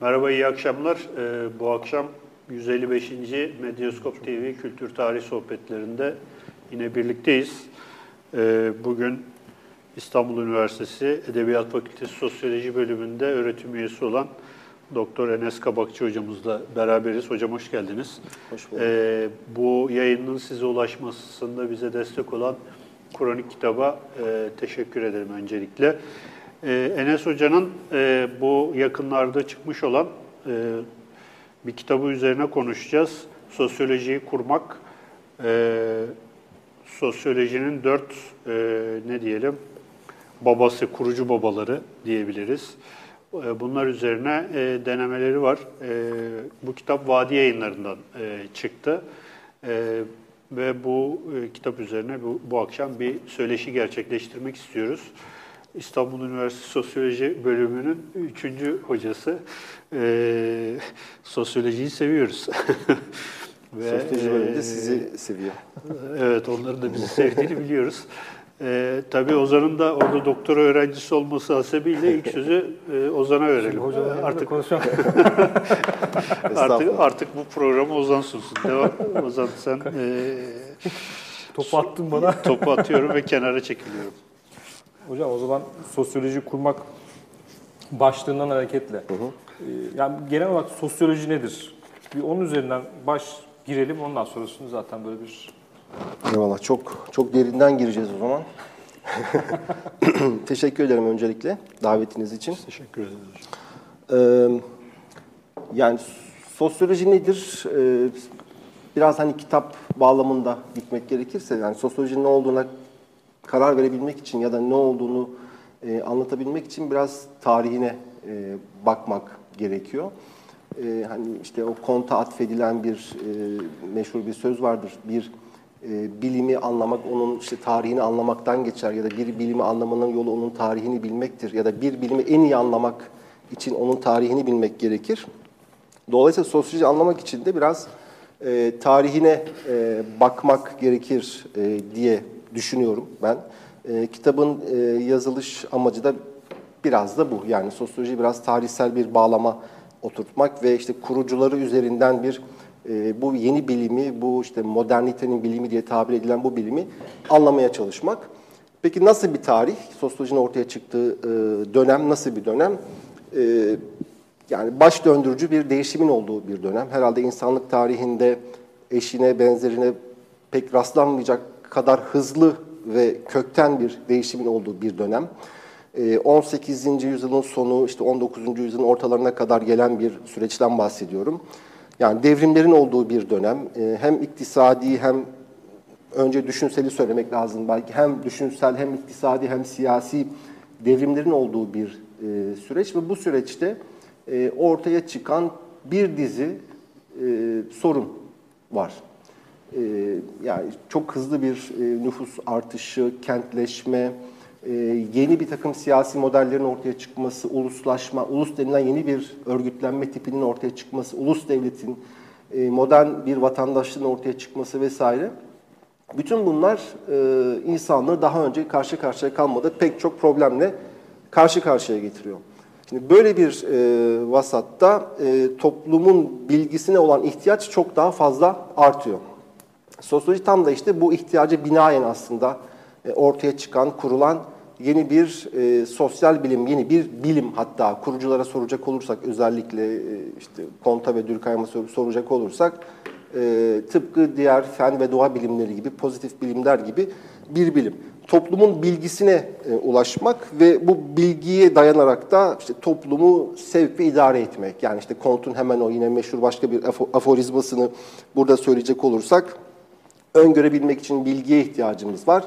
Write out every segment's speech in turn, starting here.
Merhaba, iyi akşamlar. Ee, bu akşam 155. Medyaskop TV Kültür Tarih Sohbetlerinde yine birlikteyiz. Ee, bugün İstanbul Üniversitesi Edebiyat Fakültesi Sosyoloji Bölümünde öğretim üyesi olan Doktor Enes Kabakçı hocamızla beraberiz. Hocam hoş geldiniz. Hoş bulduk. Ee, bu yayının size ulaşmasında bize destek olan Kronik kitaba e, teşekkür ederim öncelikle. Ee, Enes Hoca'nın e, bu yakınlarda çıkmış olan e, bir kitabı üzerine konuşacağız. Sosyolojiyi kurmak, e, sosyolojinin dört e, ne diyelim babası, kurucu babaları diyebiliriz. E, Bunlar üzerine e, denemeleri var. E, bu kitap Vadi Yayınları'ndan e, çıktı. E, ve bu e, kitap üzerine bu, bu akşam bir söyleşi gerçekleştirmek istiyoruz. İstanbul Üniversitesi Sosyoloji Bölümünün üçüncü hocası. E, sosyolojiyi seviyoruz. Ve, Sosyoloji bölümünde e, sizi seviyor. Evet, onların da bizi sevdiğini biliyoruz. Ee, tabii Ozan'ın da orada doktora öğrencisi olması hasebiyle ilk sözü e, Ozan'a verelim. Hocam artık konuşalım. artık artık bu programı Ozan sunsun. Devam. Ozan sen e, Topu attın bana. topu atıyorum ve kenara çekiliyorum. Hocam o zaman sosyoloji kurmak başlığından hareketle. Ee, Yani genel olarak sosyoloji nedir? Bir onun üzerinden baş girelim ondan sonrasını zaten böyle bir Eyvallah. Çok çok derinden gireceğiz o zaman. Teşekkür ederim öncelikle davetiniz için. Teşekkür ederiz. Ee, yani sosyoloji nedir? Ee, biraz hani kitap bağlamında gitmek gerekirse yani sosyolojinin ne olduğuna karar verebilmek için ya da ne olduğunu e, anlatabilmek için biraz tarihine e, bakmak gerekiyor. E, hani işte o konta atfedilen bir e, meşhur bir söz vardır. Bir e, bilimi anlamak onun işte tarihini anlamaktan geçer ya da bir bilimi anlamanın yolu onun tarihini bilmektir ya da bir bilimi en iyi anlamak için onun tarihini bilmek gerekir. Dolayısıyla sosyoloji anlamak için de biraz e, tarihine e, bakmak gerekir e, diye düşünüyorum ben. E, kitabın e, yazılış amacı da biraz da bu. Yani sosyoloji biraz tarihsel bir bağlama oturtmak ve işte kurucuları üzerinden bir e, bu yeni bilimi, bu işte modernitenin bilimi diye tabir edilen bu bilimi anlamaya çalışmak. Peki nasıl bir tarih? Sosyolojinin ortaya çıktığı e, dönem nasıl bir dönem? E, yani baş döndürücü bir değişimin olduğu bir dönem. Herhalde insanlık tarihinde eşine, benzerine pek rastlanmayacak kadar hızlı ve kökten bir değişimin olduğu bir dönem. 18. yüzyılın sonu, işte 19. yüzyılın ortalarına kadar gelen bir süreçten bahsediyorum. Yani devrimlerin olduğu bir dönem. Hem iktisadi hem önce düşünseli söylemek lazım belki. Hem düşünsel hem iktisadi hem siyasi devrimlerin olduğu bir süreç ve bu süreçte ortaya çıkan bir dizi sorun var. Yani çok hızlı bir nüfus artışı, kentleşme, yeni bir takım siyasi modellerin ortaya çıkması, uluslaşma, ulus denilen yeni bir örgütlenme tipinin ortaya çıkması, ulus devletin, modern bir vatandaşlığın ortaya çıkması vesaire. Bütün bunlar insanlığı daha önce karşı karşıya kalmadı pek çok problemle karşı karşıya getiriyor. Şimdi böyle bir e, vasatta e, toplumun bilgisine olan ihtiyaç çok daha fazla artıyor. Sosyoloji tam da işte bu ihtiyaca binaen aslında e, ortaya çıkan, kurulan yeni bir e, sosyal bilim, yeni bir bilim hatta kuruculara soracak olursak özellikle e, işte Ponta ve Durkheim'a soracak olursak e, tıpkı diğer fen ve doğa bilimleri gibi, pozitif bilimler gibi bir bilim toplumun bilgisine e, ulaşmak ve bu bilgiye dayanarak da işte toplumu sevk ve idare etmek. Yani işte Comte'un hemen o yine meşhur başka bir aforizmasını burada söyleyecek olursak öngörebilmek için bilgiye ihtiyacımız var.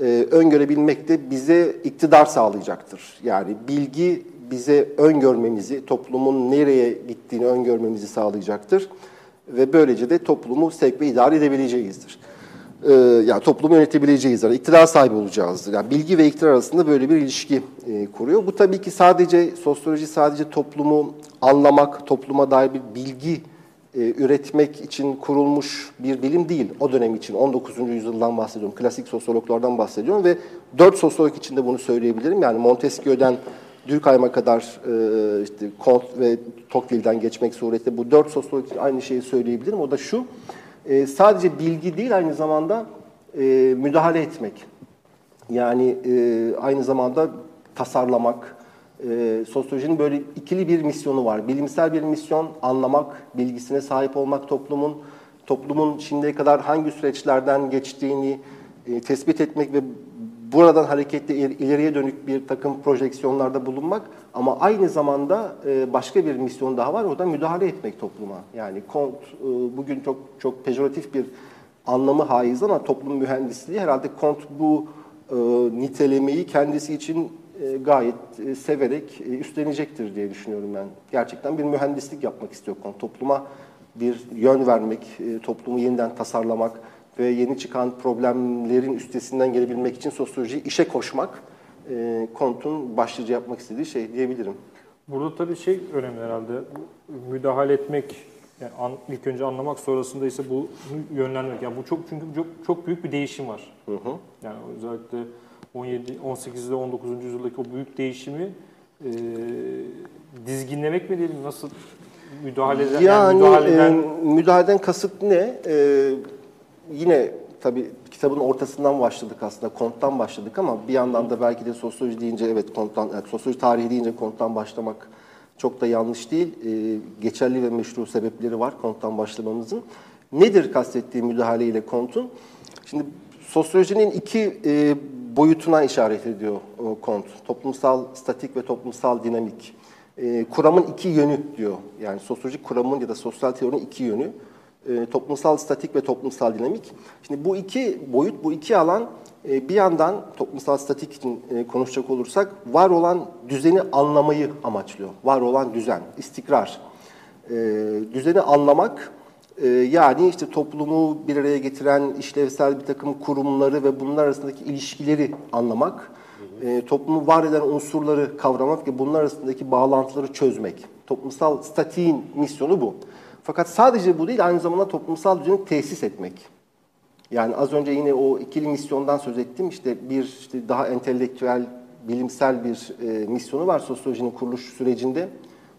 Ee, öngörebilmek de bize iktidar sağlayacaktır. Yani bilgi bize öngörmemizi, toplumun nereye gittiğini öngörmemizi sağlayacaktır. Ve böylece de toplumu sevk ve idare edebileceğizdir e, yani toplumu yönetebileceğiz, yani iktidar sahibi olacağızdır. Yani bilgi ve iktidar arasında böyle bir ilişki e, kuruyor. Bu tabii ki sadece sosyoloji sadece toplumu anlamak, topluma dair bir bilgi e, üretmek için kurulmuş bir bilim değil. O dönem için 19. yüzyıldan bahsediyorum, klasik sosyologlardan bahsediyorum ve dört sosyolog için de bunu söyleyebilirim. Yani Montesquieu'den Durkheim'a kadar e, işte Comte ve Tocqueville'den geçmek suretiyle bu dört sosyolog için aynı şeyi söyleyebilirim. O da şu, e, sadece bilgi değil aynı zamanda e, müdahale etmek. Yani aynı zamanda tasarlamak. E, sosyolojinin böyle ikili bir misyonu var. Bilimsel bir misyon, anlamak, bilgisine sahip olmak toplumun, toplumun şimdiye kadar hangi süreçlerden geçtiğini e, tespit etmek ve buradan hareketle il- ileriye dönük bir takım projeksiyonlarda bulunmak ama aynı zamanda e, başka bir misyon daha var. O da müdahale etmek topluma. Yani kont e, bugün çok çok pejoratif bir anlamı haiz ama toplum mühendisliği herhalde Kont bu e, nitelemeyi kendisi için gayet e, severek e, üstlenecektir diye düşünüyorum ben. Gerçekten bir mühendislik yapmak istiyor Kont. Topluma bir yön vermek, e, toplumu yeniden tasarlamak ve yeni çıkan problemlerin üstesinden gelebilmek için sosyolojiyi işe koşmak e, Kont'un başlıca yapmak istediği şey diyebilirim. Burada tabii şey önemli herhalde. Müdahale etmek, yani an- ilk önce anlamak sonrasında ise bu yönlendirmek. Yani bu çok çünkü çok, çok büyük bir değişim var. Hı hı. Yani özellikle 17, 18'de 19. yüzyıldaki o büyük değişimi e, dizginlemek mi diyelim nasıl müdahale eden, Yani, müdahaleden e, müdahaleden kasıt ne? E, yine tabii kitabın ortasından başladık aslında, konttan başladık ama bir yandan da belki de sosyoloji deyince evet konttan, yani sosyoloji tarihi deyince konttan başlamak çok da yanlış değil. E, geçerli ve meşru sebepleri var konttan başlamamızın. Nedir kastettiği müdahale ile kontun? Şimdi sosyolojinin iki e, boyutuna işaret ediyor o kont. Toplumsal statik ve toplumsal dinamik. E, kuramın iki yönü diyor. Yani sosyolojik kuramın ya da sosyal teorinin iki yönü. E, toplumsal statik ve toplumsal dinamik. Şimdi bu iki boyut, bu iki alan e, bir yandan toplumsal statik için e, konuşacak olursak var olan düzeni anlamayı amaçlıyor. Var olan düzen, istikrar. E, düzeni anlamak e, yani işte toplumu bir araya getiren işlevsel bir takım kurumları ve bunlar arasındaki ilişkileri anlamak, e, toplumu var eden unsurları kavramak ve bunlar arasındaki bağlantıları çözmek. Toplumsal statiğin misyonu bu. Fakat sadece bu değil, aynı zamanda toplumsal düzeni tesis etmek. Yani az önce yine o ikili misyondan söz ettim. İşte bir işte daha entelektüel, bilimsel bir e, misyonu var sosyolojinin kuruluş sürecinde.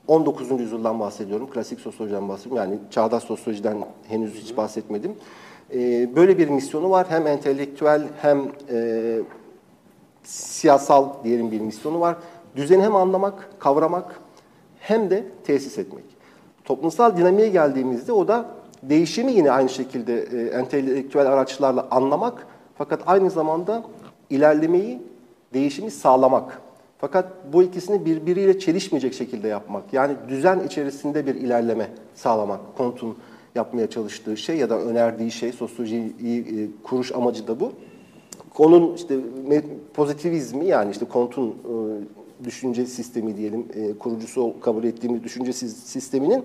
19. yüzyıldan bahsediyorum, klasik sosyolojiden bahsediyorum. Yani çağdaş sosyolojiden henüz hiç bahsetmedim. E, böyle bir misyonu var. Hem entelektüel hem e, siyasal diyelim bir misyonu var. Düzeni hem anlamak, kavramak hem de tesis etmek. Toplumsal dinamiğe geldiğimizde o da değişimi yine aynı şekilde e, entelektüel araçlarla anlamak fakat aynı zamanda ilerlemeyi, değişimi sağlamak. Fakat bu ikisini birbiriyle çelişmeyecek şekilde yapmak. Yani düzen içerisinde bir ilerleme sağlamak. Kont'un yapmaya çalıştığı şey ya da önerdiği şey, sosyolojiyi e, kuruş amacı da bu. Konun işte pozitivizmi yani işte Comte'un e, düşünce sistemi diyelim e, kurucusu kabul ettiğimiz düşünce sis- sisteminin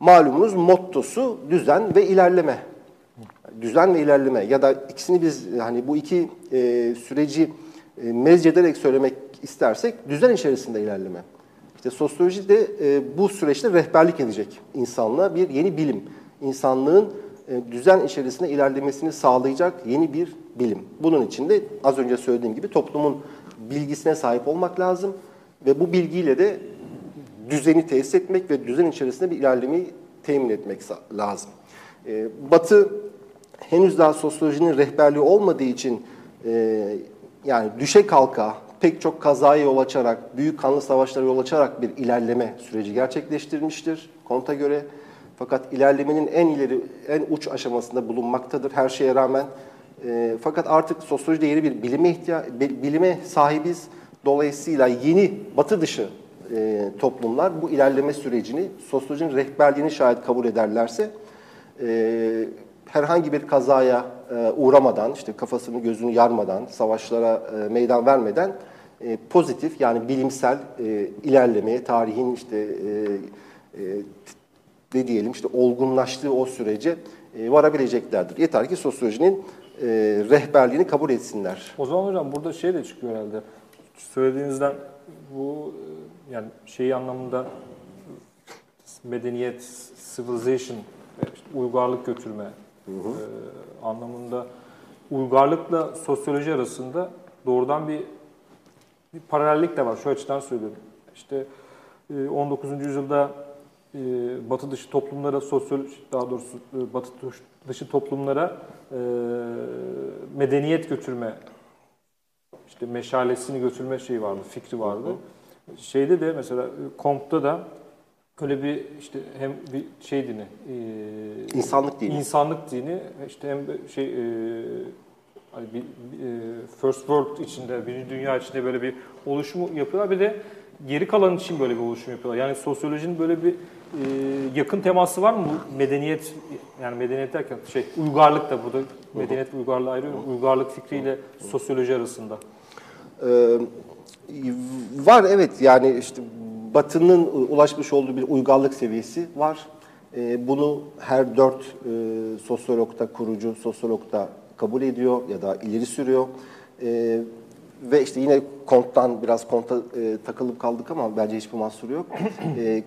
malumunuz mottosu düzen ve ilerleme. Düzen ve ilerleme ya da ikisini biz hani bu iki süreci mezcederek söylemek istersek düzen içerisinde ilerleme. İşte sosyoloji de e, bu süreçte rehberlik edecek insanlığa bir yeni bilim. İnsanlığın e, düzen içerisinde ilerlemesini sağlayacak yeni bir bilim. Bunun için de az önce söylediğim gibi toplumun bilgisine sahip olmak lazım ve bu bilgiyle de düzeni tesis etmek ve düzen içerisinde bir ilerlemeyi temin etmek lazım. E, Batı henüz daha sosyolojinin rehberliği olmadığı için e, yani düşe kalka pek çok kazaya yol açarak, büyük kanlı savaşlara yol açarak bir ilerleme süreci gerçekleştirmiştir Comte'a göre. Fakat ilerlemenin en ileri, en uç aşamasında bulunmaktadır her şeye rağmen. E, fakat artık sosyolojide yeni bir bilime ihtiya bi- bilime sahibiz. Dolayısıyla yeni batı dışı e, toplumlar bu ilerleme sürecini, sosyolojinin rehberliğini şayet kabul ederlerse e, herhangi bir kazaya e, uğramadan, işte kafasını gözünü yarmadan, savaşlara e, meydan vermeden e, pozitif yani bilimsel e, ilerlemeye, tarihin işte e, e, ne diyelim işte olgunlaştığı o sürece e, varabileceklerdir. Yeter ki sosyolojinin e, rehberliğini kabul etsinler. O zaman hocam burada şey de çıkıyor herhalde. Söylediğinizden bu e, yani şeyi anlamında medeniyet, civilization, e, işte uygarlık götürme e, anlamında uygarlıkla sosyoloji arasında doğrudan bir bir paralellik de var. Şu açıdan söylüyorum. İşte e, 19. yüzyılda e, Batı dışı toplumlara sosyoloji daha doğrusu e, Batı dışı toplumlara e, medeniyet götürme işte meşalesini götürme şeyi vardı, fikri vardı. Şeyde de mesela e, Comte'da da öyle bir işte hem bir şey dini, e, İnsanlık dini. insanlık dini işte hem şey e, hani bir, e, first world içinde, birinci dünya içinde böyle bir oluşumu yapıyorlar. Bir de geri kalan için böyle bir oluşum yapıyorlar. Yani sosyolojinin böyle bir e, yakın teması var mı bu medeniyet yani medeniyet derken şey uygarlık da burada medeniyet uygarlığı ayırıyorum. Uygarlık fikriyle sosyoloji arasında. Ee, var evet yani işte Batı'nın ulaşmış olduğu bir uygarlık seviyesi var. Ee, bunu her dört e, sosyolog kurucu sosyolog kabul ediyor ya da ileri sürüyor. Ee, ve işte yine Comte'dan biraz e, takılıp kaldık ama bence hiçbir mahsuru yok. E, e,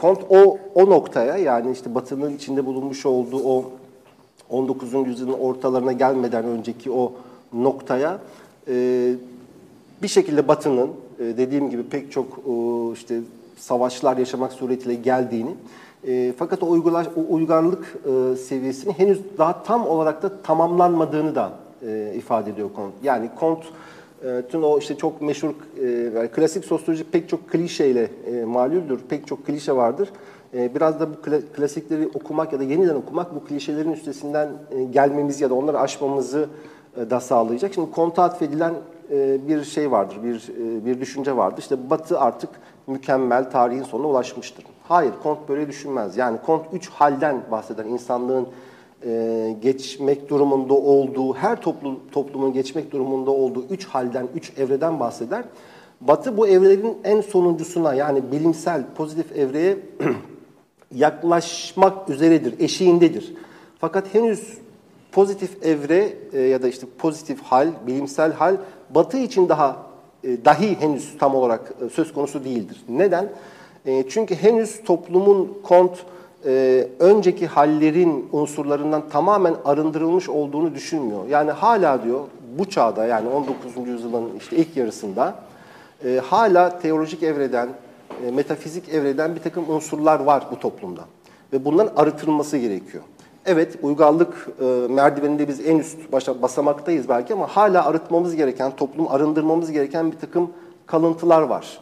Comte o, o noktaya yani işte Batı'nın içinde bulunmuş olduğu o 19. yüzyılın ortalarına gelmeden önceki o noktaya e, bir şekilde Batı'nın e, dediğim gibi pek çok e, işte savaşlar yaşamak suretiyle geldiğini e, fakat o, uygarlık e, seviyesinin henüz daha tam olarak da tamamlanmadığını da e, ifade ediyor Kont. Yani Kont e, tüm o işte çok meşhur e, klasik sosyoloji pek çok klişeyle e. Pek çok klişe vardır. E, biraz da bu kla, klasikleri okumak ya da yeniden okumak bu klişelerin üstesinden e, gelmemizi ya da onları aşmamızı e, da sağlayacak. Şimdi Kont'a atfedilen e, bir şey vardır, bir e, bir düşünce vardır. İşte Batı artık mükemmel tarihin sonuna ulaşmıştır. Hayır, Kont böyle düşünmez. Yani Kont üç halden bahseder. İnsanlığın e, geçmek durumunda olduğu, her toplum, toplumun geçmek durumunda olduğu üç halden, üç evreden bahseder. Batı bu evrelerin en sonuncusuna yani bilimsel, pozitif evreye yaklaşmak üzeredir, eşiğindedir. Fakat henüz pozitif evre e, ya da işte pozitif hal, bilimsel hal Batı için daha e, dahi henüz tam olarak e, söz konusu değildir. Neden? E, çünkü henüz toplumun kont e, önceki hallerin unsurlarından tamamen arındırılmış olduğunu düşünmüyor. Yani hala diyor bu çağda yani 19. yüzyılın işte ilk yarısında e, hala teolojik evreden, e, metafizik evreden bir takım unsurlar var bu toplumda. Ve bunların arıtılması gerekiyor. Evet, uygarlık e, merdiveninde biz en üst başa, basamaktayız belki ama hala arıtmamız gereken, toplum arındırmamız gereken bir takım kalıntılar var.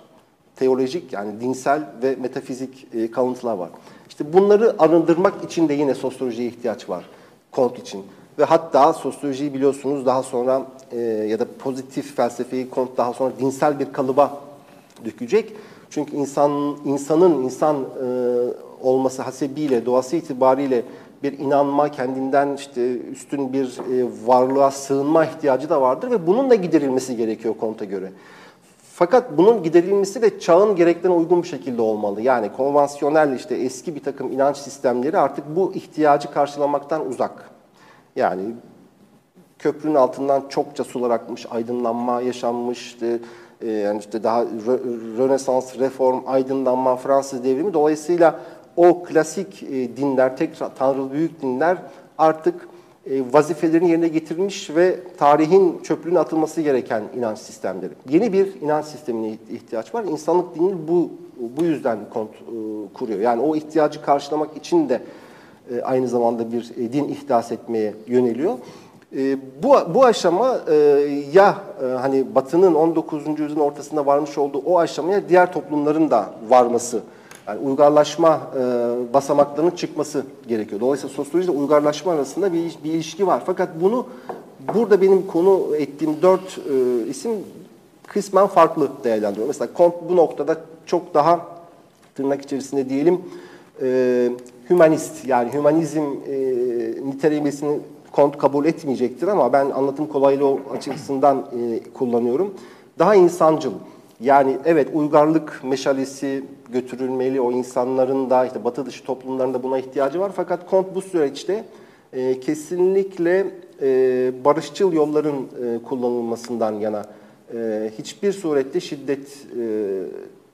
Teolojik yani dinsel ve metafizik e, kalıntılar var. İşte bunları arındırmak için de yine sosyolojiye ihtiyaç var. Kont için. Ve hatta sosyolojiyi biliyorsunuz daha sonra e, ya da pozitif felsefeyi Kont daha sonra dinsel bir kalıba dökecek. Çünkü insan insanın insan e, olması hasebiyle, doğası itibariyle bir inanma, kendinden işte üstün bir e, varlığa sığınma ihtiyacı da vardır ve bunun da giderilmesi gerekiyor Comte'a göre. Fakat bunun giderilmesi de çağın gereklerine uygun bir şekilde olmalı. Yani konvansiyonel işte eski bir takım inanç sistemleri artık bu ihtiyacı karşılamaktan uzak. Yani köprünün altından çokça sular akmış, aydınlanma yaşanmış, işte, e, yani işte daha Rönesans, Reform, aydınlanma, Fransız devrimi. Dolayısıyla o klasik e, dinler, tek tanrılı büyük dinler artık e, vazifelerini yerine getirmiş ve tarihin çöplüğüne atılması gereken inanç sistemleri. Yeni bir inanç sistemine ihtiyaç var. İnsanlık dinini bu bu yüzden kont, e, kuruyor. Yani o ihtiyacı karşılamak için de e, aynı zamanda bir e, din ihdas etmeye yöneliyor. E, bu, bu aşama e, ya e, hani Batı'nın 19. yüzyılın ortasında varmış olduğu o aşamaya diğer toplumların da varması yani uygarlaşma e, basamaklarının çıkması gerekiyor. Dolayısıyla sosyolojide uygarlaşma arasında bir, bir ilişki var. Fakat bunu burada benim konu ettiğim dört e, isim kısmen farklı değerlendiriyor. Mesela Comte bu noktada çok daha tırnak içerisinde diyelim e, hümanist yani hümanizm e, nitelemesini Comte kabul etmeyecektir ama ben anlatım kolaylığı açısından e, kullanıyorum. Daha insancıl. Yani evet uygarlık meşalesi götürülmeli, o insanların da işte batı dışı toplumların da buna ihtiyacı var. Fakat Kont bu süreçte e, kesinlikle e, barışçıl yolların e, kullanılmasından yana e, hiçbir surette şiddet e,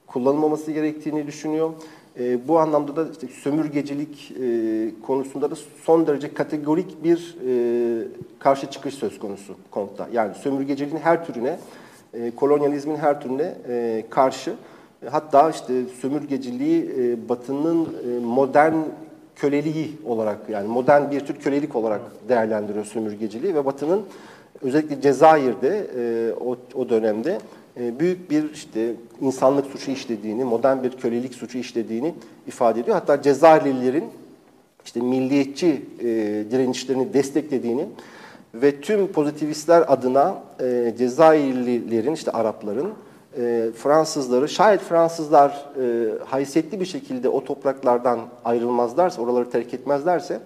kullanılmaması gerektiğini düşünüyor. E, bu anlamda da işte sömürgecilik e, konusunda da son derece kategorik bir e, karşı çıkış söz konusu Kont'ta. Yani sömürgeciliğin her türüne e, kolonyalizmin her türüne e, karşı. E, Hatta işte sömürgeciliği e, Batı'nın e, modern köleliği olarak yani modern bir tür kölelik olarak değerlendiriyor sömürgeciliği ve Batı'nın özellikle Cezayir'de e, o, o dönemde e, büyük bir işte insanlık suçu işlediğini, modern bir kölelik suçu işlediğini ifade ediyor. Hatta Cezayirlilerin işte milliyetçi e, direnişlerini desteklediğini ve tüm pozitivistler adına e, Cezayirlilerin, işte Arapların, e, Fransızları, şayet Fransızlar e, haysiyetli bir şekilde o topraklardan ayrılmazlarsa, oraları terk etmezlerse,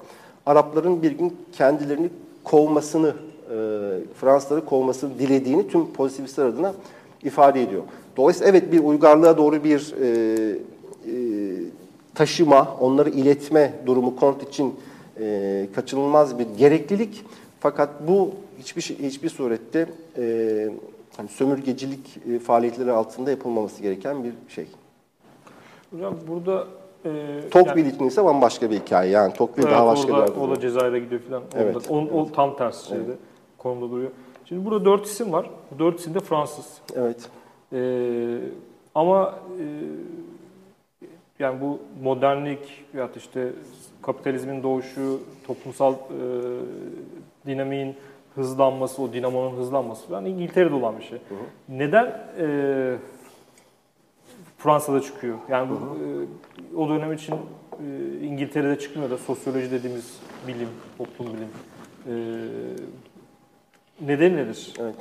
Arapların bir gün kendilerini kovmasını, e, Fransızları kovmasını dilediğini tüm pozitivistler adına ifade ediyor. Dolayısıyla evet bir uygarlığa doğru bir e, e, taşıma, onları iletme durumu kont için e, kaçınılmaz bir gereklilik. Fakat bu hiçbir şey, hiçbir surette e, hani sömürgecilik e, faaliyetleri altında yapılmaması gereken bir şey. Hocam burada e, Tocqueville yani- için ise bambaşka bir hikaye. Yani Tocqueville Evet, daha başka bir orada, yerde o da. Cezayir'e gidiyor falan. Evet, Orada, on- o tam tersi şeyde konumda duruyor. Şimdi burada dört isim var. Bu dört isim de Fransız. Evet. Ee, ama e, yani bu modernlik veyahut işte kapitalizmin doğuşu, toplumsal e, dinamiğin hızlanması, o dinamonun hızlanması falan İngiltere'de olan bir şey. Neden e, Fransa'da çıkıyor? Yani bu, e, o dönem için e, İngiltere'de çıkmıyor da sosyoloji dediğimiz bilim, toplum bilim. E, neden nedir? evet.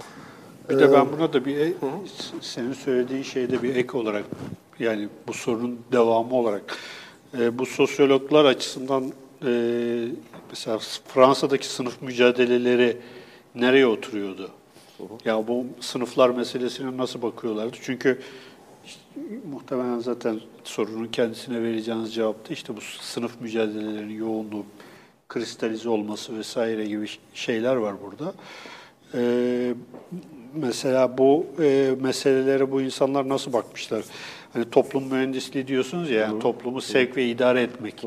Bir de ben buna da bir e- senin söylediğin şeyde bir ek olarak yani bu sorunun devamı olarak e, bu sosyologlar açısından e, mesela Fransa'daki sınıf mücadeleleri nereye oturuyordu? Ya bu sınıflar meselesine nasıl bakıyorlardı? Çünkü işte, muhtemelen zaten sorunun kendisine vereceğiniz cevapta işte bu sınıf mücadelelerinin yoğunluğu, kristalize olması vesaire gibi şeyler var burada. Ee, mesela bu e, meselelere bu insanlar nasıl bakmışlar? Hani toplum mühendisliği diyorsunuz ya, yani toplumu sevk ve idare etmek.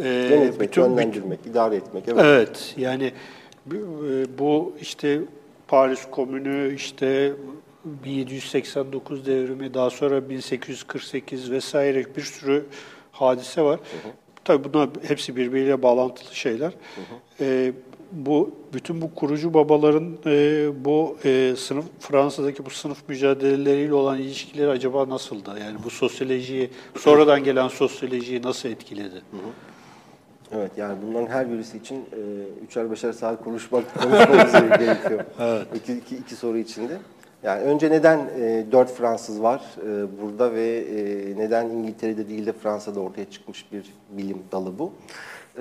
Ee, Yönetmek, bütün- yönlendirmek, idare etmek. Evet. Evet, yani bu- e, işte Paris Komünü, işte 1789 devrimi, daha sonra 1848 vesaire bir sürü hadise var. Tabii bunlar hepsi birbiriyle bağlantılı şeyler. Ee, bu bütün bu kurucu babaların e, bu e, sınıf Fransa'daki bu sınıf mücadeleleriyle olan ilişkileri acaba nasıldı? Yani bu sosyolojiyi sonradan gelen sosyolojiyi nasıl etkiledi? Evet yani bunların her birisi için e, üçer beşer saat konuşmak konuşmamız gerekiyor. Evet. İki, iki, iki soru içinde. Yani önce neden e, dört Fransız var e, burada ve e, neden İngiltere'de değil de Fransa'da ortaya çıkmış bir bilim dalı bu?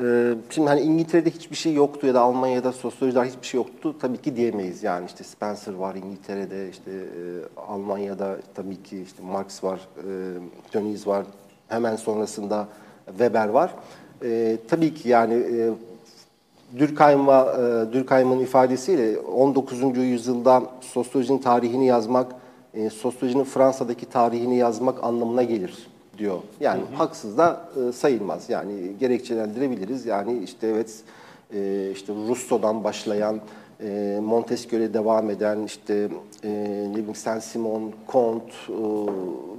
E, şimdi hani İngiltere'de hiçbir şey yoktu ya da Almanya'da sosyolojide hiçbir şey yoktu tabii ki diyemeyiz. Yani işte Spencer var İngiltere'de, işte e, Almanya'da tabii ki işte Marx var, e, Dönüz var, hemen sonrasında Weber var. E, tabii ki yani e, Durkheim'a, e, Durkheim'ın ifadesiyle 19. yüzyılda sosyolojinin tarihini yazmak, e, sosyolojinin Fransa'daki tarihini yazmak anlamına gelir diyor. Yani haksız da e, sayılmaz. Yani gerekçelendirebiliriz. Yani işte evet e, işte Rousseau'dan başlayan, e, Montesquieu'le devam eden işte e, ne bileyim Saint-Simon, Comte e,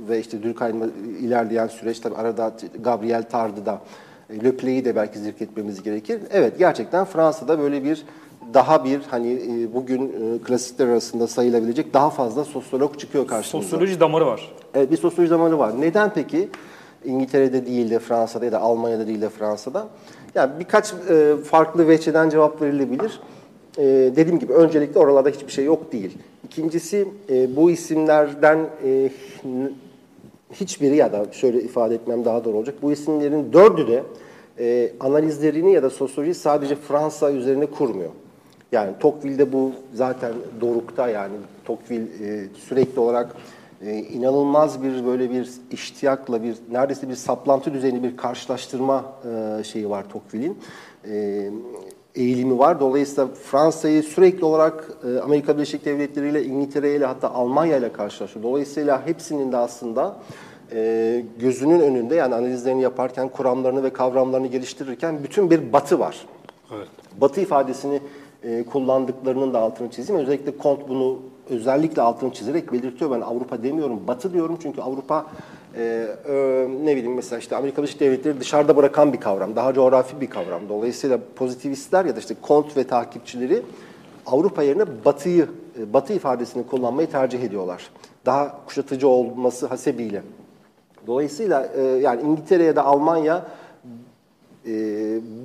ve işte Durkheim'e ilerleyen süreç tabii arada Gabriel Tarde'da e, Le Play'i de belki zikretmemiz gerekir. Evet gerçekten Fransa'da böyle bir daha bir hani e, bugün e, klasikler arasında sayılabilecek daha fazla sosyolog çıkıyor karşımıza. Sosyoloji damarı var. Evet, bir sosyoloji zamanı var. Neden peki İngiltere'de değil de Fransa'da ya da Almanya'da değil de Fransa'da? Yani birkaç e, farklı veçeden cevap verilebilir. Dediğim gibi öncelikle oralarda hiçbir şey yok değil. İkincisi bu isimlerden hiçbiri ya da şöyle ifade etmem daha doğru olacak. Bu isimlerin dördü de e, analizlerini ya da sosyoloji sadece Fransa üzerine kurmuyor. Yani Tocqueville'de bu zaten dorukta yani Tocqueville e, sürekli olarak e, inanılmaz bir böyle bir iştiyakla bir neredeyse bir saplantı düzeyinde bir karşılaştırma e, şeyi var Tocqueville'in. E, eğilimi var. Dolayısıyla Fransa'yı sürekli olarak e, Amerika Birleşik Devletleri ile İngiltere ile hatta Almanya ile karşılaşıyor. Dolayısıyla hepsinin de aslında e, gözünün önünde yani analizlerini yaparken kuramlarını ve kavramlarını geliştirirken bütün bir batı var. Evet. Batı ifadesini e, kullandıklarının da altını çizeyim. Özellikle Kont bunu özellikle altını çizerek belirtiyor. Ben Avrupa demiyorum, Batı diyorum çünkü Avrupa e, e, ne bileyim mesela işte Amerika Birleşik Devletleri dışarıda bırakan bir kavram, daha coğrafi bir kavram. Dolayısıyla pozitivistler ya da işte Kont ve takipçileri Avrupa yerine Batı'yı, e, Batı ifadesini kullanmayı tercih ediyorlar. Daha kuşatıcı olması hasebiyle. Dolayısıyla e, yani İngiltere ya da Almanya e,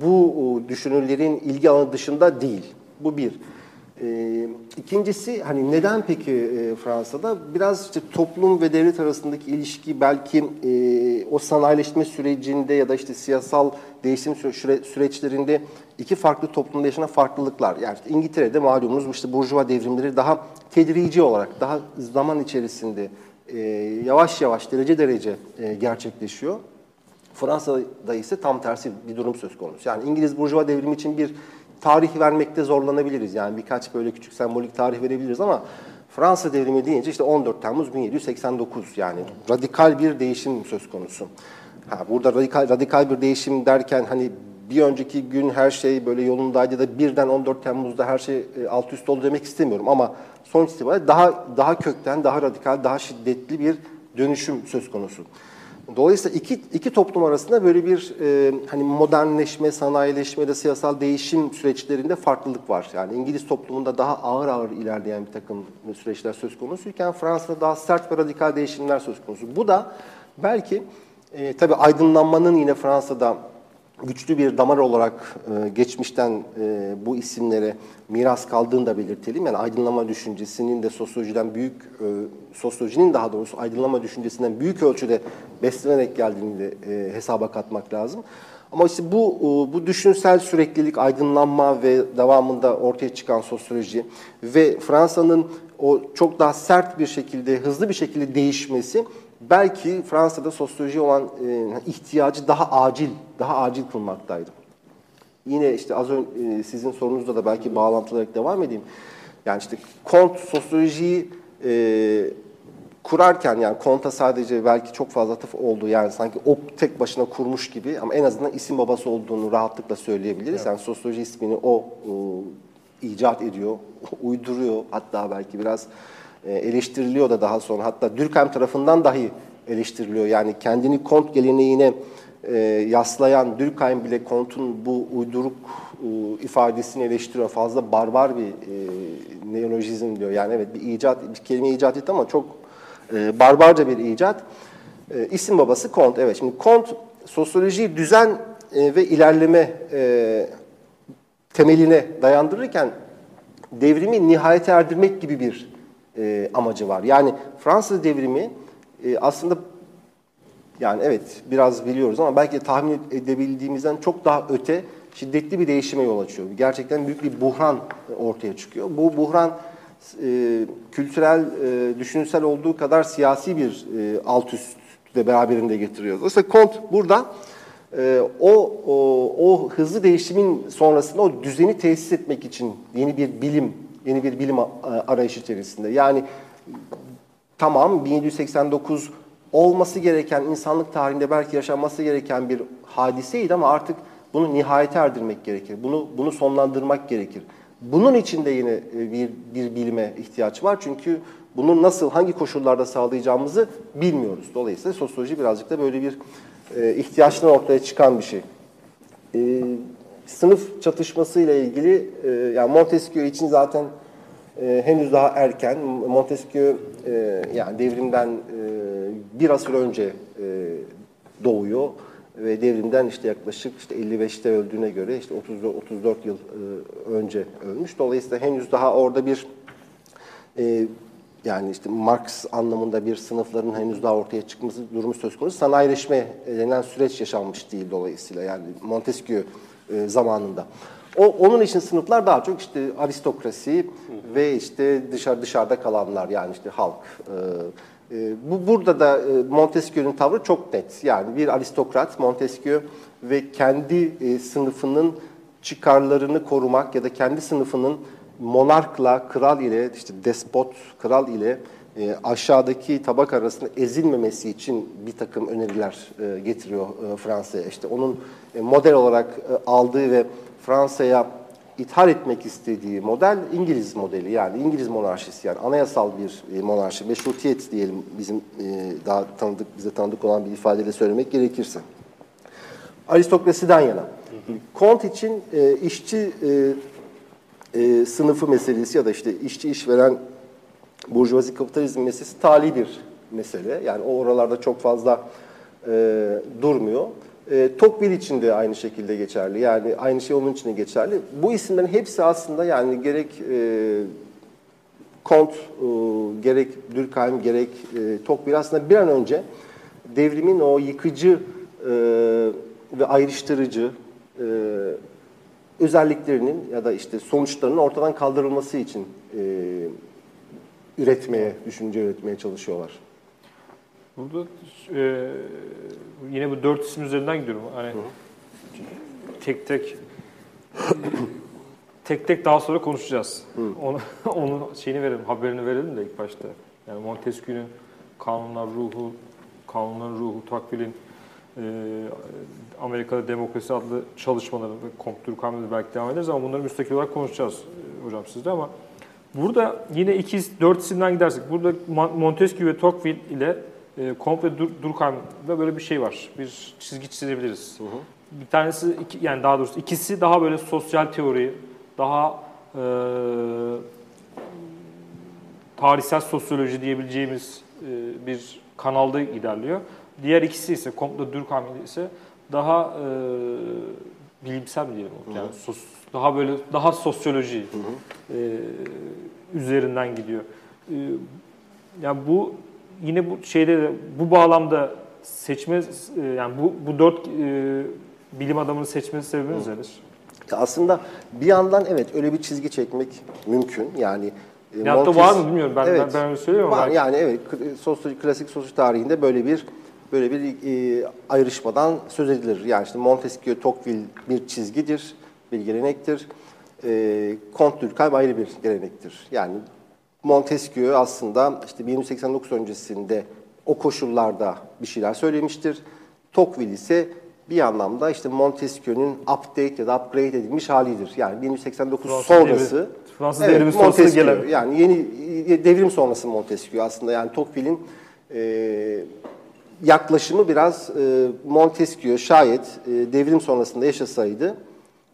bu düşünürlerin ilgi alanı dışında değil. Bu bir. E, ikincisi hani neden peki e, Fransa'da? Biraz işte toplum ve devlet arasındaki ilişki belki e, o sanayileşme sürecinde ya da işte siyasal değişim süre, süreçlerinde iki farklı toplumda yaşanan farklılıklar. Yani işte İngiltere'de malumunuz işte burjuva devrimleri daha tedrici olarak, daha zaman içerisinde e, yavaş yavaş, derece derece e, gerçekleşiyor. Fransa'da ise tam tersi bir durum söz konusu. Yani İngiliz Burjuva devrimi için bir tarih vermekte zorlanabiliriz. Yani birkaç böyle küçük sembolik tarih verebiliriz ama Fransa devrimi deyince işte 14 Temmuz 1789 yani radikal bir değişim söz konusu. Ha, burada radikal radikal bir değişim derken hani bir önceki gün her şey böyle yolundaydı da birden 14 Temmuz'da her şey e, alt üst oldu demek istemiyorum ama sonuç itibariyle daha daha kökten, daha radikal, daha şiddetli bir dönüşüm söz konusu. Dolayısıyla iki, iki toplum arasında böyle bir e, hani modernleşme, sanayileşme de siyasal değişim süreçlerinde farklılık var. Yani İngiliz toplumunda daha ağır ağır ilerleyen bir takım süreçler söz konusuyken Fransa'da daha sert ve radikal değişimler söz konusu. Bu da belki e, tabii aydınlanmanın yine Fransa'da güçlü bir damar olarak e, geçmişten e, bu isimlere miras kaldığını da belirtelim. Yani aydınlanma düşüncesinin de sosyolojiden büyük, e, sosyolojinin daha doğrusu aydınlanma düşüncesinden büyük ölçüde beslenerek geldiğini de e, hesaba katmak lazım. Ama işte bu e, bu düşünsel süreklilik, aydınlanma ve devamında ortaya çıkan sosyoloji ve Fransa'nın o çok daha sert bir şekilde, hızlı bir şekilde değişmesi belki Fransa'da sosyoloji olan e, ihtiyacı daha acil, daha acil kılmaktaydı. Yine işte az önce e, sizin sorunuzda da belki bağlantılarak devam edeyim. Yani işte Kont sosyolojiyi e, kurarken yani Kont'a sadece belki çok fazla atıf oldu yani sanki o tek başına kurmuş gibi ama en azından isim babası olduğunu rahatlıkla söyleyebiliriz. Evet. Yani sosyoloji ismini o e, icat ediyor, uyduruyor hatta belki biraz eleştiriliyor da daha sonra. Hatta Durkheim tarafından dahi eleştiriliyor. Yani kendini kont geleneğine e, yaslayan Durkheim bile kontun bu uyduruk e, ifadesini eleştiriyor. Fazla barbar bir e, neolojizm diyor. Yani evet bir icat, bir kelime icat etti ama çok e, barbarca bir icat. E, isim babası Kont. Evet şimdi Kont sosyolojiyi düzen e, ve ilerleme e, temeline dayandırırken devrimi nihayete erdirmek gibi bir e, amacı var. Yani Fransız devrimi e, aslında yani evet biraz biliyoruz ama belki tahmin edebildiğimizden çok daha öte şiddetli bir değişime yol açıyor. Gerçekten büyük bir buhran ortaya çıkıyor. Bu buhran e, kültürel, e, düşünsel olduğu kadar siyasi bir e, alt üst de beraberinde getiriyor. Dolayısıyla Kont burada e, o, o, o hızlı değişimin sonrasında o düzeni tesis etmek için yeni bir bilim yeni bir bilim arayışı içerisinde. Yani tamam 1789 olması gereken, insanlık tarihinde belki yaşanması gereken bir hadiseydi ama artık bunu nihayete erdirmek gerekir. Bunu bunu sonlandırmak gerekir. Bunun için de yine e, bir, bir bilime ihtiyaç var. Çünkü bunu nasıl, hangi koşullarda sağlayacağımızı bilmiyoruz. Dolayısıyla sosyoloji birazcık da böyle bir e, ihtiyaçtan ortaya çıkan bir şey. E, sınıf çatışması ile ilgili e, yani Montesquieu için zaten e, henüz daha erken. Montesquieu e, yani devrimden e, bir asır önce e, doğuyor ve devrimden işte yaklaşık işte 55'te öldüğüne göre işte 34 34 yıl e, önce ölmüş. Dolayısıyla henüz daha orada bir e, yani işte Marx anlamında bir sınıfların henüz daha ortaya çıkması durumu söz konusu. Sanayileşme denen süreç yaşanmış değil dolayısıyla yani Montesquieu e, zamanında. O, onun için sınıflar daha çok işte aristokrasi hı ve işte dışarı dışarıda kalanlar yani işte halk. E, e, bu burada da e, Montesquieu'nun tavrı çok net. Yani bir aristokrat Montesquieu ve kendi e, sınıfının çıkarlarını korumak ya da kendi sınıfının monarkla, kral ile, işte despot, kral ile e, aşağıdaki tabak arasında ezilmemesi için bir takım öneriler e, getiriyor e, Fransa'ya. İşte onun e, model olarak e, aldığı ve Fransa'ya ithal etmek istediği model İngiliz modeli yani İngiliz monarşisi yani anayasal bir e, monarşi, meşrutiyet diyelim bizim e, daha tanıdık bize tanıdık olan bir ifadeyle söylemek gerekirse. Aristokrasiden yana. Kont için e, işçi sınıfı meselesi ya da işte işçi işveren burjuvazi kapitalizm meselesi tali bir mesele. Yani o oralarda çok fazla e, durmuyor. E, Tocqueville için de aynı şekilde geçerli. Yani aynı şey onun için de geçerli. Bu isimlerin hepsi aslında yani gerek e, Kont, e, gerek Durkheim, gerek e, Tocqueville aslında bir an önce devrimin o yıkıcı e, ve ayrıştırıcı e, özelliklerinin ya da işte sonuçlarının ortadan kaldırılması için e, üretmeye, düşünce üretmeye çalışıyorlar. Burada e, yine bu dört isim üzerinden gidiyorum. Hani tek tek tek tek daha sonra konuşacağız. Onu onun şeyini verelim, haberini verelim de ilk başta. Yani Montesquieu'nun kanunlar ruhu, kanunların ruhu, Tocqueville'in e, Amerika'da Demokrasi adlı çalışmaları ve Comte belki devam ederiz ama bunları müstakil olarak konuşacağız e, hocam sizde ama burada yine iki, dört isimden gidersek burada Montesquieu ve Tocqueville ile e, Comte ve Dur Durkheim'da böyle bir şey var. Bir çizgi çizebiliriz. Hı hı. Bir tanesi iki, yani daha doğrusu ikisi daha böyle sosyal teori, daha e, tarihsel sosyoloji diyebileceğimiz e, bir kanalda ilerliyor. Diğer ikisi ise Comte Durkheim ise daha e, bilimsel mi diyelim? Yani sos, daha böyle daha sosyoloji hı hı. E, üzerinden gidiyor. E, yani bu yine bu şeyde de bu bağlamda seçme e, yani bu bu dört e, bilim adamını seçmesi sebebiniz nedir? Aslında bir yandan evet öyle bir çizgi çekmek mümkün. Yani e, Montes, var mı bilmiyorum. Ben evet, ben, ben öyle söylüyorum var, Yani evet sosyoloji, klasik sosyoloji tarihinde böyle bir böyle bir e, ayrışmadan söz edilir. Yani işte Montesquieu, Tocqueville bir çizgidir, bir gelenektir. E, Durkheim ayrı bir gelenektir. Yani Montesquieu aslında işte 1789 öncesinde o koşullarda bir şeyler söylemiştir. Tocqueville ise bir anlamda işte Montesquieu'nun update ya da upgrade edilmiş halidir. Yani 1789 Fransız sonrası devri, Fransız evet, devrimi sonrası gelen. Yani yeni devrim sonrası Montesquieu aslında. Yani Tocqueville'in e, yaklaşımı biraz e, Montesquieu şayet e, devrim sonrasında yaşasaydı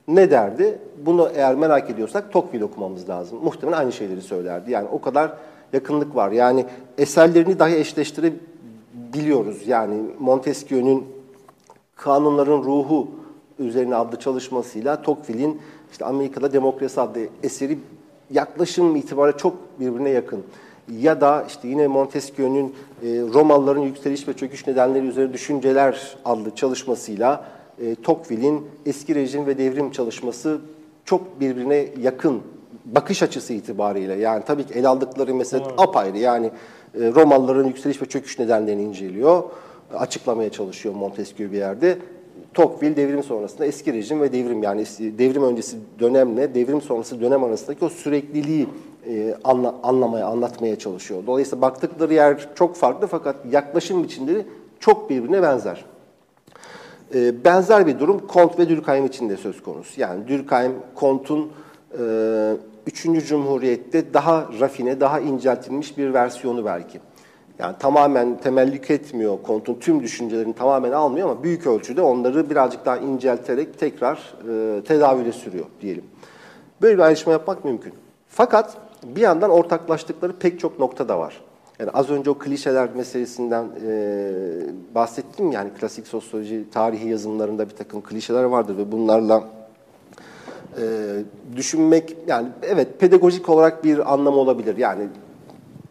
ne derdi? Bunu eğer merak ediyorsak Tocqueville okumamız lazım. Muhtemelen aynı şeyleri söylerdi. Yani o kadar yakınlık var. Yani eserlerini dahi eşleştirebiliyoruz. Yani Montesquieu'nun Kanunların Ruhu üzerine adlı çalışmasıyla Tocqueville'in işte Amerika'da Demokrasi adlı eseri yaklaşım itibariyle çok birbirine yakın. Ya da işte yine Montesquieu'nun e, Romalıların yükseliş ve çöküş nedenleri üzerine düşünceler adlı çalışmasıyla e, Tocqueville'in eski rejim ve devrim çalışması çok birbirine yakın bakış açısı itibariyle. Yani tabii ki el aldıkları mesele evet. apayrı. Yani e, Romalıların yükseliş ve çöküş nedenlerini inceliyor. Açıklamaya çalışıyor Montesquieu bir yerde. Tocqueville devrim sonrasında eski rejim ve devrim yani devrim öncesi dönemle devrim sonrası dönem arasındaki o sürekliliği e, anla, anlamaya, anlatmaya çalışıyor. Dolayısıyla baktıkları yer çok farklı fakat yaklaşım biçimleri çok birbirine benzer. E, benzer bir durum Kont ve Durkheim için de söz konusu. Yani Durkheim, Kont'un e, 3. Cumhuriyet'te daha rafine, daha inceltilmiş bir versiyonu belki. Yani tamamen temellük etmiyor, Kont'un tüm düşüncelerini tamamen almıyor ama büyük ölçüde onları birazcık daha incelterek tekrar e, tedavüle sürüyor diyelim. Böyle bir ayrışma yapmak mümkün. Fakat bir yandan ortaklaştıkları pek çok nokta da var. Yani az önce o klişeler meselesinden e, bahsettim yani klasik sosyoloji tarihi yazımlarında bir takım klişeler vardır ve bunlarla e, düşünmek yani evet pedagojik olarak bir anlamı olabilir. Yani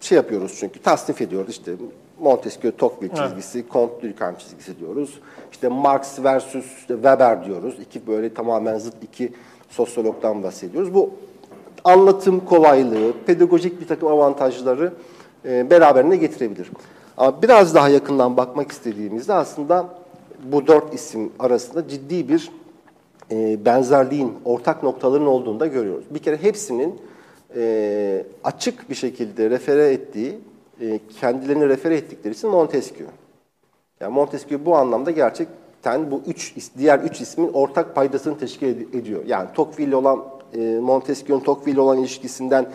şey yapıyoruz çünkü tasnif ediyoruz işte Montesquieu Tocqueville çizgisi, evet. Comte Durkheim çizgisi diyoruz. İşte Marx versus Weber diyoruz. İki böyle tamamen zıt iki sosyologdan bahsediyoruz. Bu anlatım kolaylığı, pedagojik bir takım avantajları e, beraberine getirebilir. Ama biraz daha yakından bakmak istediğimizde aslında bu dört isim arasında ciddi bir e, benzerliğin, ortak noktaların olduğunu da görüyoruz. Bir kere hepsinin e, açık bir şekilde refere ettiği, e, kendilerini refere ettikleri isim Montesquieu. Yani Montesquieu bu anlamda gerçekten bu üç diğer üç ismin ortak paydasını teşkil ediyor. Yani Tocqueville olan e, Montesquieu'nun Tocqueville olan ilişkisinden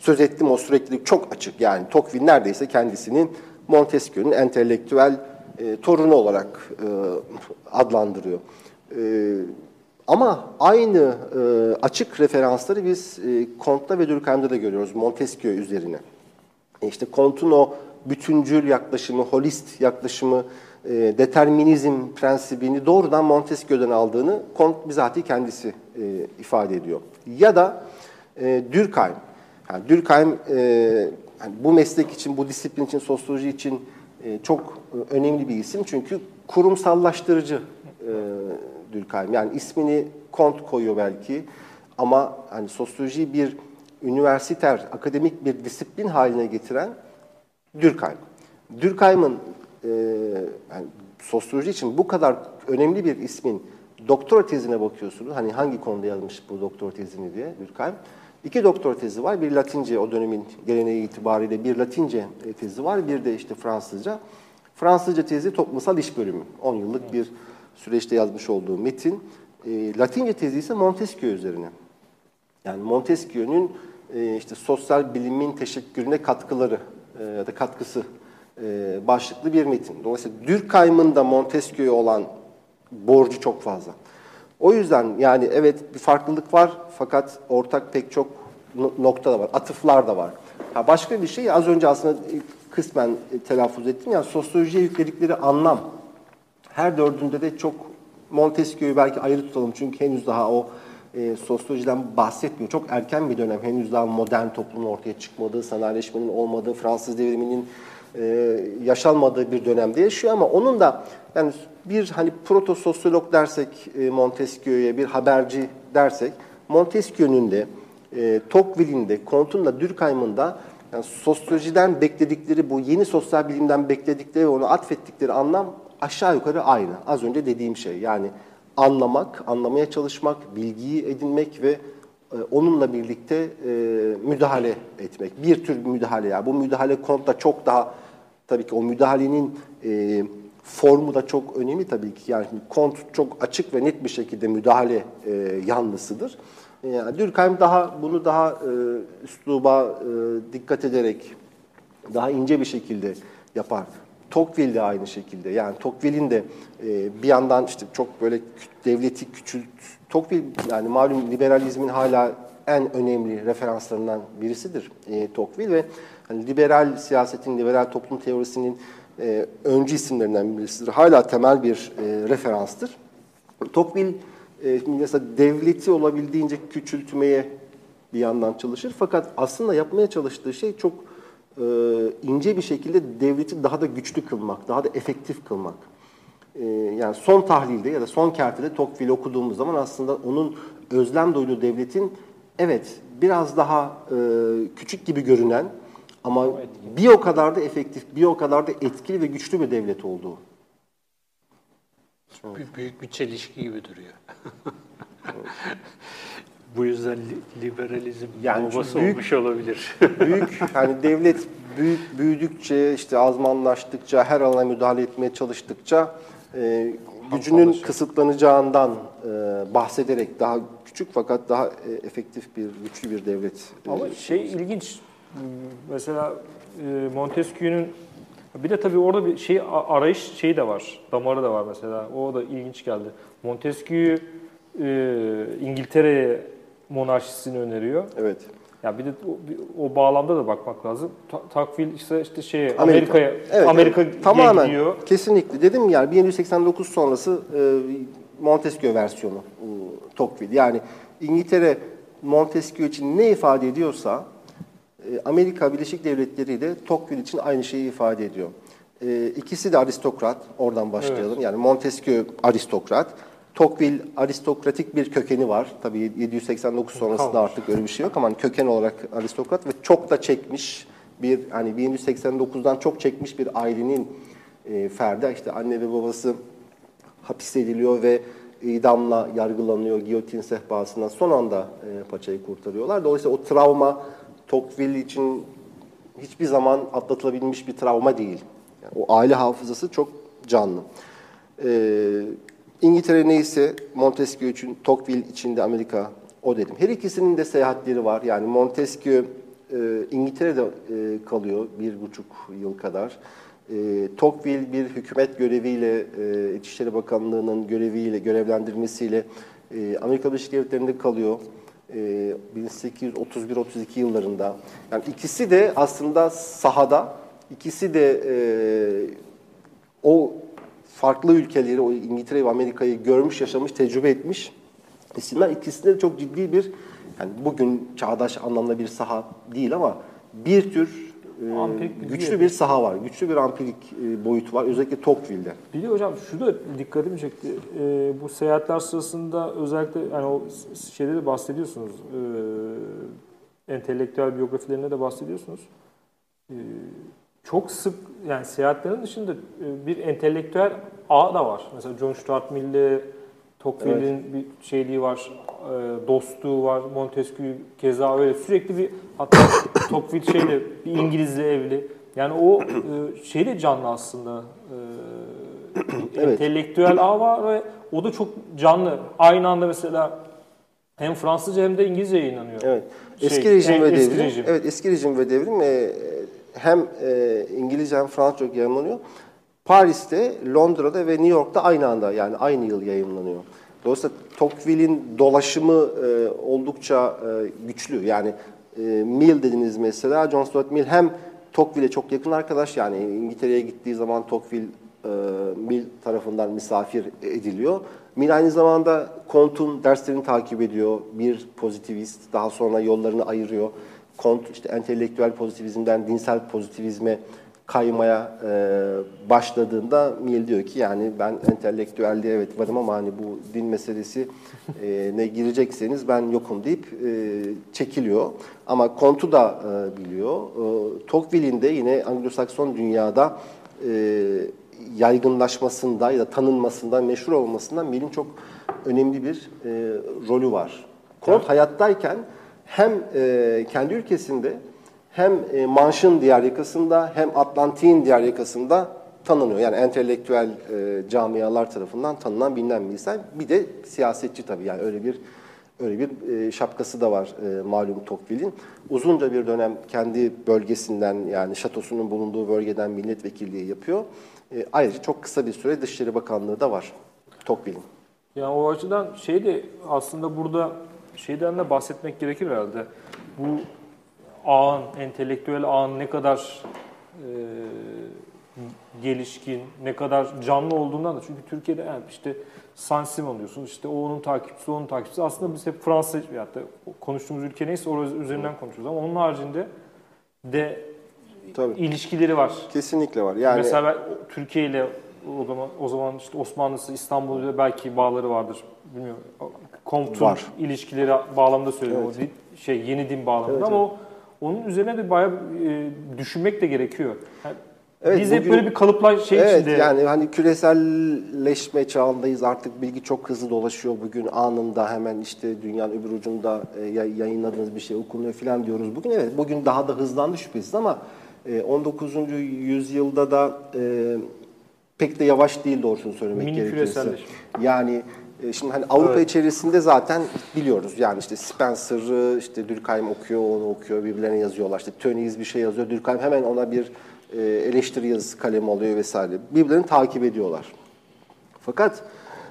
söz ettim. O süreklilik çok açık. Yani Tocqueville neredeyse kendisinin Montesquieu'nun entelektüel e, torunu olarak e, adlandırıyor. E, ama aynı e, açık referansları biz e, Comte'da ve Durkheim'de de görüyoruz Montesquieu üzerine. E işte Comte'un o bütüncül yaklaşımı, holist yaklaşımı, e, determinizm prensibini doğrudan Montesquieu'dan aldığını Comte bizatihi kendisi e, ifade ediyor. Ya da e, Durkheim. Yani Durkheim e, yani bu meslek için, bu disiplin için, sosyoloji için e, çok e, önemli bir isim. Çünkü kurumsallaştırıcı e, Durkheim. Yani ismini Comte koyuyor belki ama hani sosyolojiyi bir üniversiter, akademik bir disiplin haline getiren Durkheim. Durkheim'ın e, yani sosyoloji için bu kadar önemli bir ismin doktora tezine bakıyorsunuz. Hani hangi konuda yazmış bu doktora tezini diye Durkheim. İki doktora tezi var. Bir Latince o dönemin geleneği itibariyle bir Latince tezi var. Bir de işte Fransızca. Fransızca tezi toplumsal iş bölümü. 10 yıllık bir süreçte yazmış olduğu metin. E, Latince tezi ise Montesquieu üzerine. Yani Montesquieu'nun e, işte sosyal bilimin teşekkürüne katkıları e, ya da katkısı e, başlıklı bir metin. Dolayısıyla Durkheim'ın da Montesquieu'ya olan borcu çok fazla. O yüzden yani evet bir farklılık var fakat ortak pek çok nokta da var. Atıflar da var. Ha başka bir şey az önce aslında kısmen telaffuz ettim. Yani sosyolojiye yükledikleri anlam her dördünde de çok Montesquieu'yu belki ayrı tutalım çünkü henüz daha o e, sosyolojiden bahsetmiyor. Çok erken bir dönem. Henüz daha modern toplumun ortaya çıkmadığı, sanayileşmenin olmadığı, Fransız devriminin e, yaşanmadığı bir dönemde yaşıyor ama onun da yani bir hani proto sosyolog dersek e, Montesquieu'ya bir haberci dersek Montesquieu'nun de e, Tocqueville'in de Comte'un da Durkheim'ın da yani sosyolojiden bekledikleri bu yeni sosyal bilimden bekledikleri ve onu atfettikleri anlam aşağı yukarı aynı. Az önce dediğim şey yani anlamak, anlamaya çalışmak, bilgiyi edinmek ve onunla birlikte e, müdahale etmek. Bir tür müdahale. Yani bu müdahale konuda çok daha tabii ki o müdahalenin e, formu da çok önemli tabii ki. Yani kont çok açık ve net bir şekilde müdahale e, yanlısıdır. Yani Durkheim daha bunu daha e, üsluba e, dikkat ederek daha ince bir şekilde yapar. Tocqueville de aynı şekilde. Yani Tocqueville'in de e, bir yandan işte çok böyle devleti küçült... Tocqueville yani malum liberalizmin hala en önemli referanslarından birisidir e, Tocqueville ve hani liberal siyasetin, liberal toplum teorisinin e, öncü isimlerinden birisidir. Hala temel bir e, referanstır. Tocqueville e, mesela devleti olabildiğince küçültmeye bir yandan çalışır. Fakat aslında yapmaya çalıştığı şey çok e, ince bir şekilde devleti daha da güçlü kılmak, daha da efektif kılmak. E, yani son tahlilde ya da son kertede Tocqueville okuduğumuz zaman aslında onun özlem duyduğu devletin evet biraz daha e, küçük gibi görünen ama bir o kadar da efektif, bir o kadar da etkili ve güçlü bir devlet olduğu. Büyük, büyük bir çelişki gibi duruyor. Bu yüzden liberalizm yani babası büyük, olmuş olabilir. büyük yani devlet büyük büyüdükçe işte azmanlaştıkça her alana müdahale etmeye çalıştıkça e, gücünün kısıtlanacağından e, bahsederek daha küçük fakat daha e, efektif bir güçlü bir devlet. E, Ama e, şey ilginç mesela e, Montesquieu'nun bir de tabii orada bir şey arayış şeyi de var. Damarı da var mesela. O da ilginç geldi. Montesquieu e, İngiltere'ye monarşisini öneriyor. Evet. Ya bir de o, o bağlamda da bakmak lazım. Ta, takvil ise işte şey Amerika'ya Amerika, evet, Amerika evet. tamamen gidiyor. Kesinlikle. Dedim yani 1789 sonrası e, Montesquieu versiyonu e, Tocqueville. Yani İngiltere Montesquieu için ne ifade ediyorsa e, Amerika Birleşik Devletleri de Tocqueville için aynı şeyi ifade ediyor. E, ikisi de aristokrat. Oradan başlayalım. Evet. Yani Montesquieu aristokrat. Tocqueville aristokratik bir kökeni var. Tabii 789 sonrasında Kalmış. artık öyle bir şey yok ama hani köken olarak aristokrat ve çok da çekmiş bir hani 1789'dan çok çekmiş bir ailenin e, ferdi. İşte anne ve babası hapis ediliyor ve idamla yargılanıyor giyotin sehpasından son anda e, paçayı kurtarıyorlar. Dolayısıyla o travma Tocqueville için hiçbir zaman atlatılabilmiş bir travma değil. Yani o aile hafızası çok canlı. Ee, İngiltere neyse Montesquieu için, Tocqueville için de Amerika o dedim. Her ikisinin de seyahatleri var. Yani Montesquieu e, İngiltere'de e, kalıyor bir buçuk yıl kadar. E, Tocqueville bir hükümet göreviyle, e, İçişleri Bakanlığı'nın göreviyle, görevlendirmesiyle e, Amerika Birleşik Devletleri'nde kalıyor. E, 1831-32 yıllarında. Yani ikisi de aslında sahada, ikisi de e, o farklı ülkeleri, o İngiltere ve Amerika'yı görmüş, yaşamış, tecrübe etmiş isimler. İkisinde de çok ciddi bir, yani bugün çağdaş anlamda bir saha değil ama bir tür e, Ampirik güçlü yapıyor. bir saha var. Güçlü bir ampirik e, boyutu var. Özellikle Tocqueville'de. Bir de hocam şu da dikkatimi çekti. Ee, bu seyahatler sırasında özellikle yani o şeyde de bahsediyorsunuz. Ee, entelektüel biyografilerine de bahsediyorsunuz. Ee, çok sık yani seyahatlerin dışında e, bir entelektüel ağ da var. Mesela John Stuart Mill'le Tocqueville'in bir şeyliği var, e, dostluğu var, Montesquieu keza öyle sürekli bir hatta Tocqueville şeyle bir İngilizle evli. Yani o e, şey de canlı aslında. Evet. entelektüel ağ var ve o da çok canlı. Aynı anda mesela hem Fransızca hem de İngilizce yayınlanıyor. Evet. Şey, Eski rejim en- ve devrim. rejim. Evet, eski rejim ve devrim e, hem e, İngilizce hem Fransızca yayınlanıyor. Paris'te, Londra'da ve New York'ta aynı anda yani aynı yıl yayınlanıyor. Dolayısıyla Tocqueville'in dolaşımı e, oldukça e, güçlü. Yani e, Mill dediniz mesela, John Stuart Mill hem Tocqueville'e çok yakın arkadaş yani İngiltere'ye gittiği zaman Tocqueville e, Mill tarafından misafir ediliyor. Mill aynı zamanda Comte'un derslerini takip ediyor. Bir pozitivist, daha sonra yollarını ayırıyor. Comte işte entelektüel pozitivizmden dinsel pozitivizme kaymaya e, başladığında Mill diyor ki yani ben entelektüelde evet varım ama hani bu din meselesi e, ne girecekseniz ben yokum deyip e, çekiliyor. Ama Comte'u da e, biliyor. E, Tocqueville'in de yine Anglo-Sakson dünyada e, yaygınlaşmasında ya da tanınmasında, meşhur olmasından Mill'in çok önemli bir e, rolü var. Comte hayattayken hem e, kendi ülkesinde hem e, Manş'ın diğer yakasında hem Atlantik'in diğer yakasında tanınıyor. Yani entelektüel e, camialar tarafından tanınan bilinen bir insan. Bir de siyasetçi tabii yani öyle bir öyle bir e, şapkası da var e, malum Tocqueville'in. Uzunca bir dönem kendi bölgesinden yani şatosunun bulunduğu bölgeden milletvekilliği yapıyor. E, ayrıca çok kısa bir süre Dışişleri Bakanlığı da var Tocqueville'in. Yani o açıdan şey de aslında burada şeyden de bahsetmek gerekir herhalde. Bu ağın, entelektüel ağın ne kadar e, gelişkin, ne kadar canlı olduğundan da çünkü Türkiye'de yani işte Saint-Simon diyorsunuz, işte o onun takipçisi, onun takipçisi. Aslında biz hep Fransa veyahut da konuştuğumuz ülke neyse orası üzerinden konuşuyoruz ama onun haricinde de Tabii. ilişkileri var. Kesinlikle var. Yani Mesela ben Türkiye ile o zaman o zaman işte Osmanlısı İstanbul ile belki bağları vardır. Bilmiyorum. Komutun Var. ilişkileri bağlamında söylüyorum. O di- şey yeni din bağlamında Evet, ama o onun üzerine de bayağı e, düşünmek de gerekiyor. Yani Evet, biz hep bugün- böyle bir kalıplar şey evet, içinde yani hani küreselleşme çağındayız. Artık bilgi çok hızlı dolaşıyor. Bugün anında hemen işte dünyanın öbür ucunda e, yay- yayınladığınız bir şey okunuyor falan diyoruz. Bugün evet bugün daha da hızlandı şüphesiz ama e, 19. yüzyılda da e, pek de yavaş değil doğrusunu söylemek Mini gerekirse. küreselleşme. Yani şimdi hani Avrupa Evet. içerisinde zaten biliyoruz. Yani işte Spencer'ı, işte Durkheim okuyor, onu okuyor, birbirlerine yazıyorlar. İşte Tönnies bir şey yazıyor, Durkheim hemen ona bir e, eleştiri yazısı kalemi alıyor vesaire. Birbirlerini takip ediyorlar. Fakat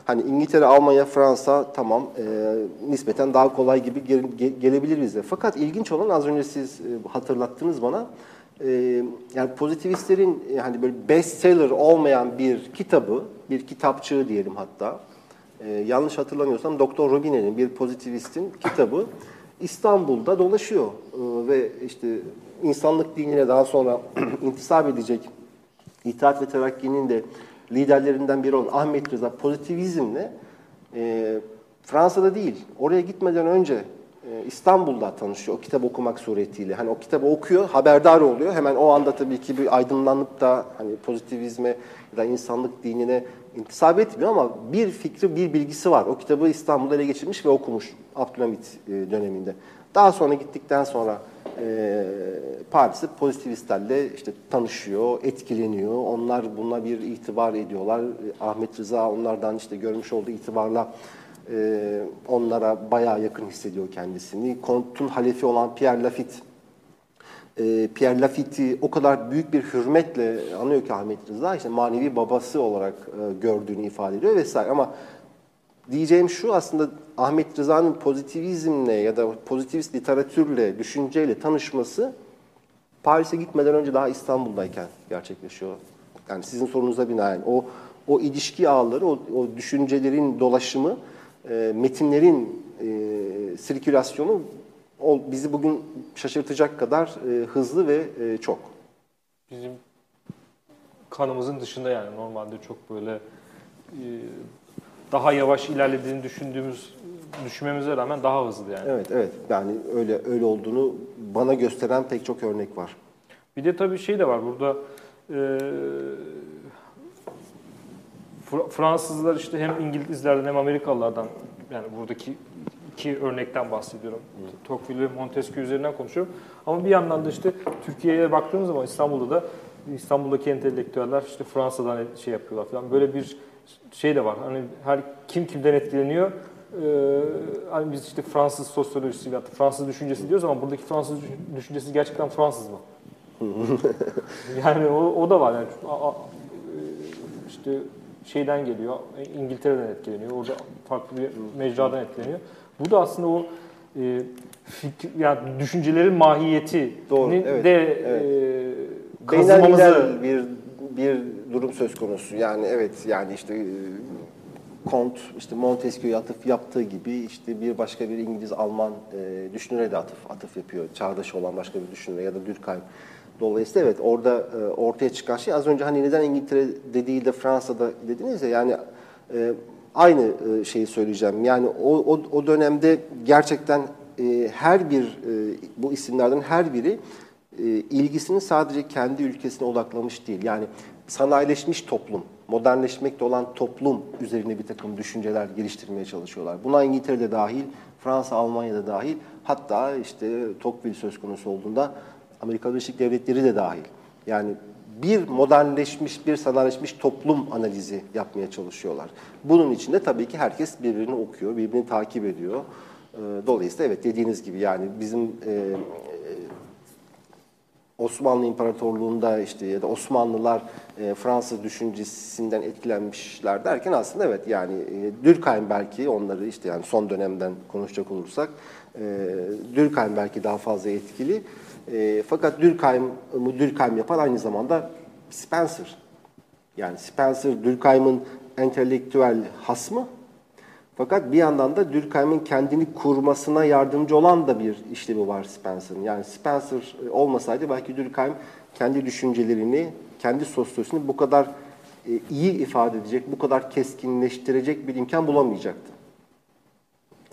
hani İngiltere, Almanya, Fransa tamam e, nispeten daha kolay gibi ge- gelebilir bize. Fakat ilginç olan az önce siz e, hatırlattınız bana. E, yani pozitivistlerin e, hani böyle bestseller olmayan bir kitabı, bir kitapçığı diyelim hatta. E, yanlış hatırlamıyorsam Doktor Robine'nin bir pozitivistin kitabı İstanbul'da dolaşıyor E, ve işte insanlık dinine daha sonra intisap edecek İttihat ve Terakki'nin de liderlerinden biri olan Ahmet Rıza pozitivizmle e, Fransa'da değil, oraya gitmeden önce e, İstanbul'da tanışıyor o kitabı okumak suretiyle. Hani o kitabı okuyor, haberdar oluyor. Hemen o anda tabii ki bir aydınlanıp da hani pozitivizme ya da insanlık dinine intisap etmiyor ama bir fikri, bir bilgisi var. O kitabı İstanbul'da ele geçirmiş ve okumuş Abdülhamit e, döneminde. Daha sonra gittikten sonra e, Paris'te pozitivistlerle işte tanışıyor, etkileniyor. Onlar buna bir itibar ediyorlar. E, Ahmet Rıza onlardan işte görmüş olduğu itibarla e, onlara bayağı yakın hissediyor kendisini. Comte'un halefi olan Pierre Lafitte e, Pierre Lafitte'i o kadar büyük bir hürmetle anıyor ki Ahmet Rıza işte manevi babası olarak e, gördüğünü ifade ediyor vesaire ama diyeceğim şu aslında Ahmet Rıza'nın pozitivizmle ya da pozitivist literatürle, düşünceyle tanışması Paris'e gitmeden önce daha İstanbul'dayken gerçekleşiyor. Yani sizin sorunuza binaen o o ilişki ağları, o, o düşüncelerin dolaşımı, e, metinlerin e, sirkülasyonu bizi bugün şaşırtacak kadar e, hızlı ve e, çok. Bizim kanımızın dışında yani normalde çok böyle e, daha yavaş ilerlediğini düşündüğümüz düşünmemize rağmen daha hızlı yani. Evet, evet. Yani öyle öyle olduğunu bana gösteren pek çok örnek var. Bir de tabii şey de var burada e, Fra- Fransızlar işte hem İngilizlerden hem Amerikalılardan yani buradaki iki örnekten bahsediyorum. Tocqueville ve Montesquieu üzerinden konuşuyorum. Ama bir yandan da işte Türkiye'ye baktığımız zaman İstanbul'da da İstanbul'daki entelektüeller işte Fransa'dan şey yapıyorlar falan. Böyle bir şey de var. Hani her kim kimden etkileniyor? Ee, hani biz işte Fransız sosyolojisi ya Fransız düşüncesi diyoruz ama buradaki Fransız düşüncesi gerçekten Fransız mı? yani o, o da var. Yani işte şeyden geliyor, İngiltere'den etkileniyor, orada farklı bir mecradan etkileniyor. Bu da aslında o e, fikir, yani düşüncelerin mahiyeti Doğru, evet, de evet. e, kazımamızı bir bir durum söz konusu. Yani evet yani işte e, Comte işte Montesquieu'ya atıf yaptığı gibi işte bir başka bir İngiliz Alman e, düşünüre de atıf atıf yapıyor. Çağdaş olan başka bir düşünüre ya da Durkheim. Dolayısıyla evet orada e, ortaya çıkan şey az önce hani neden İngiltere dediği de Fransa'da dediniz ya yani e, aynı e, şeyi söyleyeceğim. Yani o, o, o dönemde gerçekten e, her bir e, bu isimlerden her biri e, ilgisini sadece kendi ülkesine odaklamış değil. Yani sanayileşmiş toplum, modernleşmekte olan toplum üzerine bir takım düşünceler geliştirmeye çalışıyorlar. Buna İngiltere'de dahil, Fransa, Almanya'da dahil, hatta işte Tocqueville söz konusu olduğunda Amerika Birleşik Devletleri de dahil. Yani bir modernleşmiş, bir sanayileşmiş toplum analizi yapmaya çalışıyorlar. Bunun için de tabii ki herkes birbirini okuyor, birbirini takip ediyor. Ee, Dolayısıyla evet dediğiniz gibi yani bizim e, Osmanlı İmparatorluğu'nda işte ya da Osmanlılar e, Fransız düşüncesinden etkilenmişler derken aslında evet yani e, Durkheim belki onları işte yani son dönemden konuşacak olursak e, Durkheim belki daha fazla etkili. E, fakat Durkheim'ı Durkheim yapan aynı zamanda Spencer. Yani Spencer Durkheim'ın entelektüel hasmı fakat bir yandan da Durkheim'in kendini kurmasına yardımcı olan da bir işlevi var Spencer'ın. Yani Spencer olmasaydı belki Durkheim kendi düşüncelerini, kendi sosyolojisini bu kadar e, iyi ifade edecek, bu kadar keskinleştirecek bir imkan bulamayacaktı.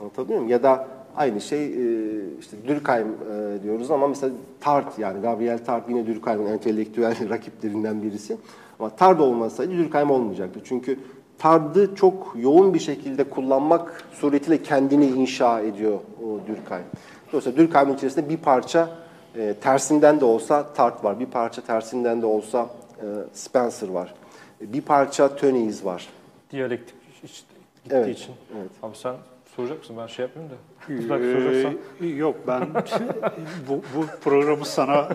Anlatabiliyor muyum? Ya da aynı şey e, işte Durkheim e, diyoruz ama mesela Tart yani Gabriel Tart yine Durkheim'in entelektüel rakiplerinden birisi. Ama Tart olmasaydı Durkheim olmayacaktı. Çünkü Tard'ı çok yoğun bir şekilde kullanmak suretiyle kendini inşa ediyor o Durkheim. Dolayısıyla Durkheim'in içerisinde bir parça e, tersinden de olsa Tart var, bir parça tersinden de olsa e, Spencer var, bir parça Tönnies var. diyalektik işte gittiği Evet, için. evet. Abi sen soracak mısın? Ben şey yapmayayım da. Belki soracaksan. Ee, yok ben bu, bu programı sana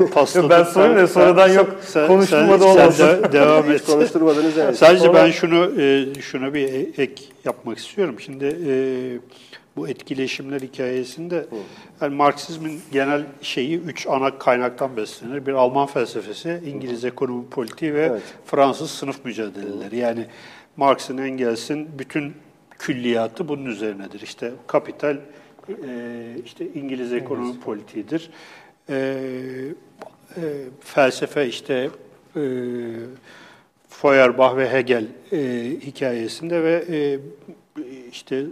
e, pasladım. Ben sorayım da sonradan yok, konuşturma da olmasın. de- devam et. konuşturmadınız evet. Sadece Sonra- ben şunu e, şuna bir e- ek yapmak istiyorum. Şimdi e, bu etkileşimler hikayesinde yani Marksizmin genel şeyi üç ana kaynaktan beslenir. Bir Alman felsefesi, İngiliz ekonomi politiği ve Evet. Fransız sınıf mücadeleleri. Yani Marx'ın, Engels'in bütün külliyatı bunun üzerinedir. İşte kapital, e, işte İngiliz ekonomi politiğidir. E, e, felsefe işte e, Feuerbach ve Hegel e, hikayesinde ve e, işte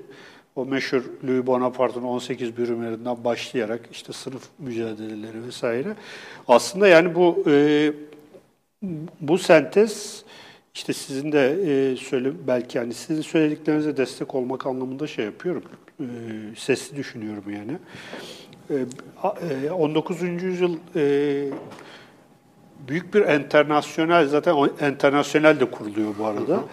o meşhur Louis Bonaparte'ın 18 bürümlerinden başlayarak işte sınıf mücadeleleri vesaire. Aslında yani bu e, bu sentez işte sizin de e, söyle belki yani sizin söylediklerinize destek olmak anlamında şey yapıyorum. E, sesli düşünüyorum yani. E, a- e, 19. yüzyıl e, büyük bir internasyonel zaten o internasyonel de kuruluyor bu arada.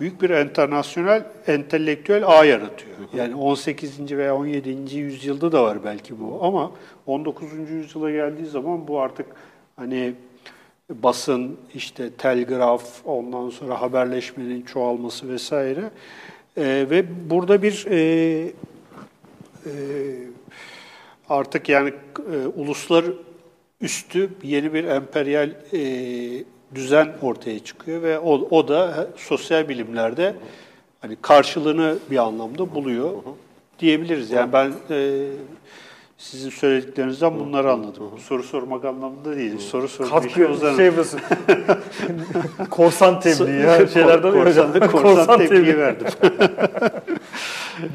büyük bir internasyonel entelektüel ağ yaratıyor. Yani 18. veya 17. yüzyılda da var belki bu ama 19. yüzyıla geldiği zaman bu artık hani basın, işte telgraf, ondan sonra haberleşmenin çoğalması vesaire. Ee, ve burada bir e, e, artık yani e, uluslar üstü yeni bir emperyal e, düzen ortaya çıkıyor ve o, o da sosyal bilimlerde hani karşılığını bir anlamda buluyor diyebiliriz. Yani ben e, sizin söylediklerinizden bunları anladım. Soru sormak anlamında değil. Soru sorma işi Katkı şey burası. korsan tebliği ya. Şeylerden korsan, hocam. korsan, tepkiyi verdim.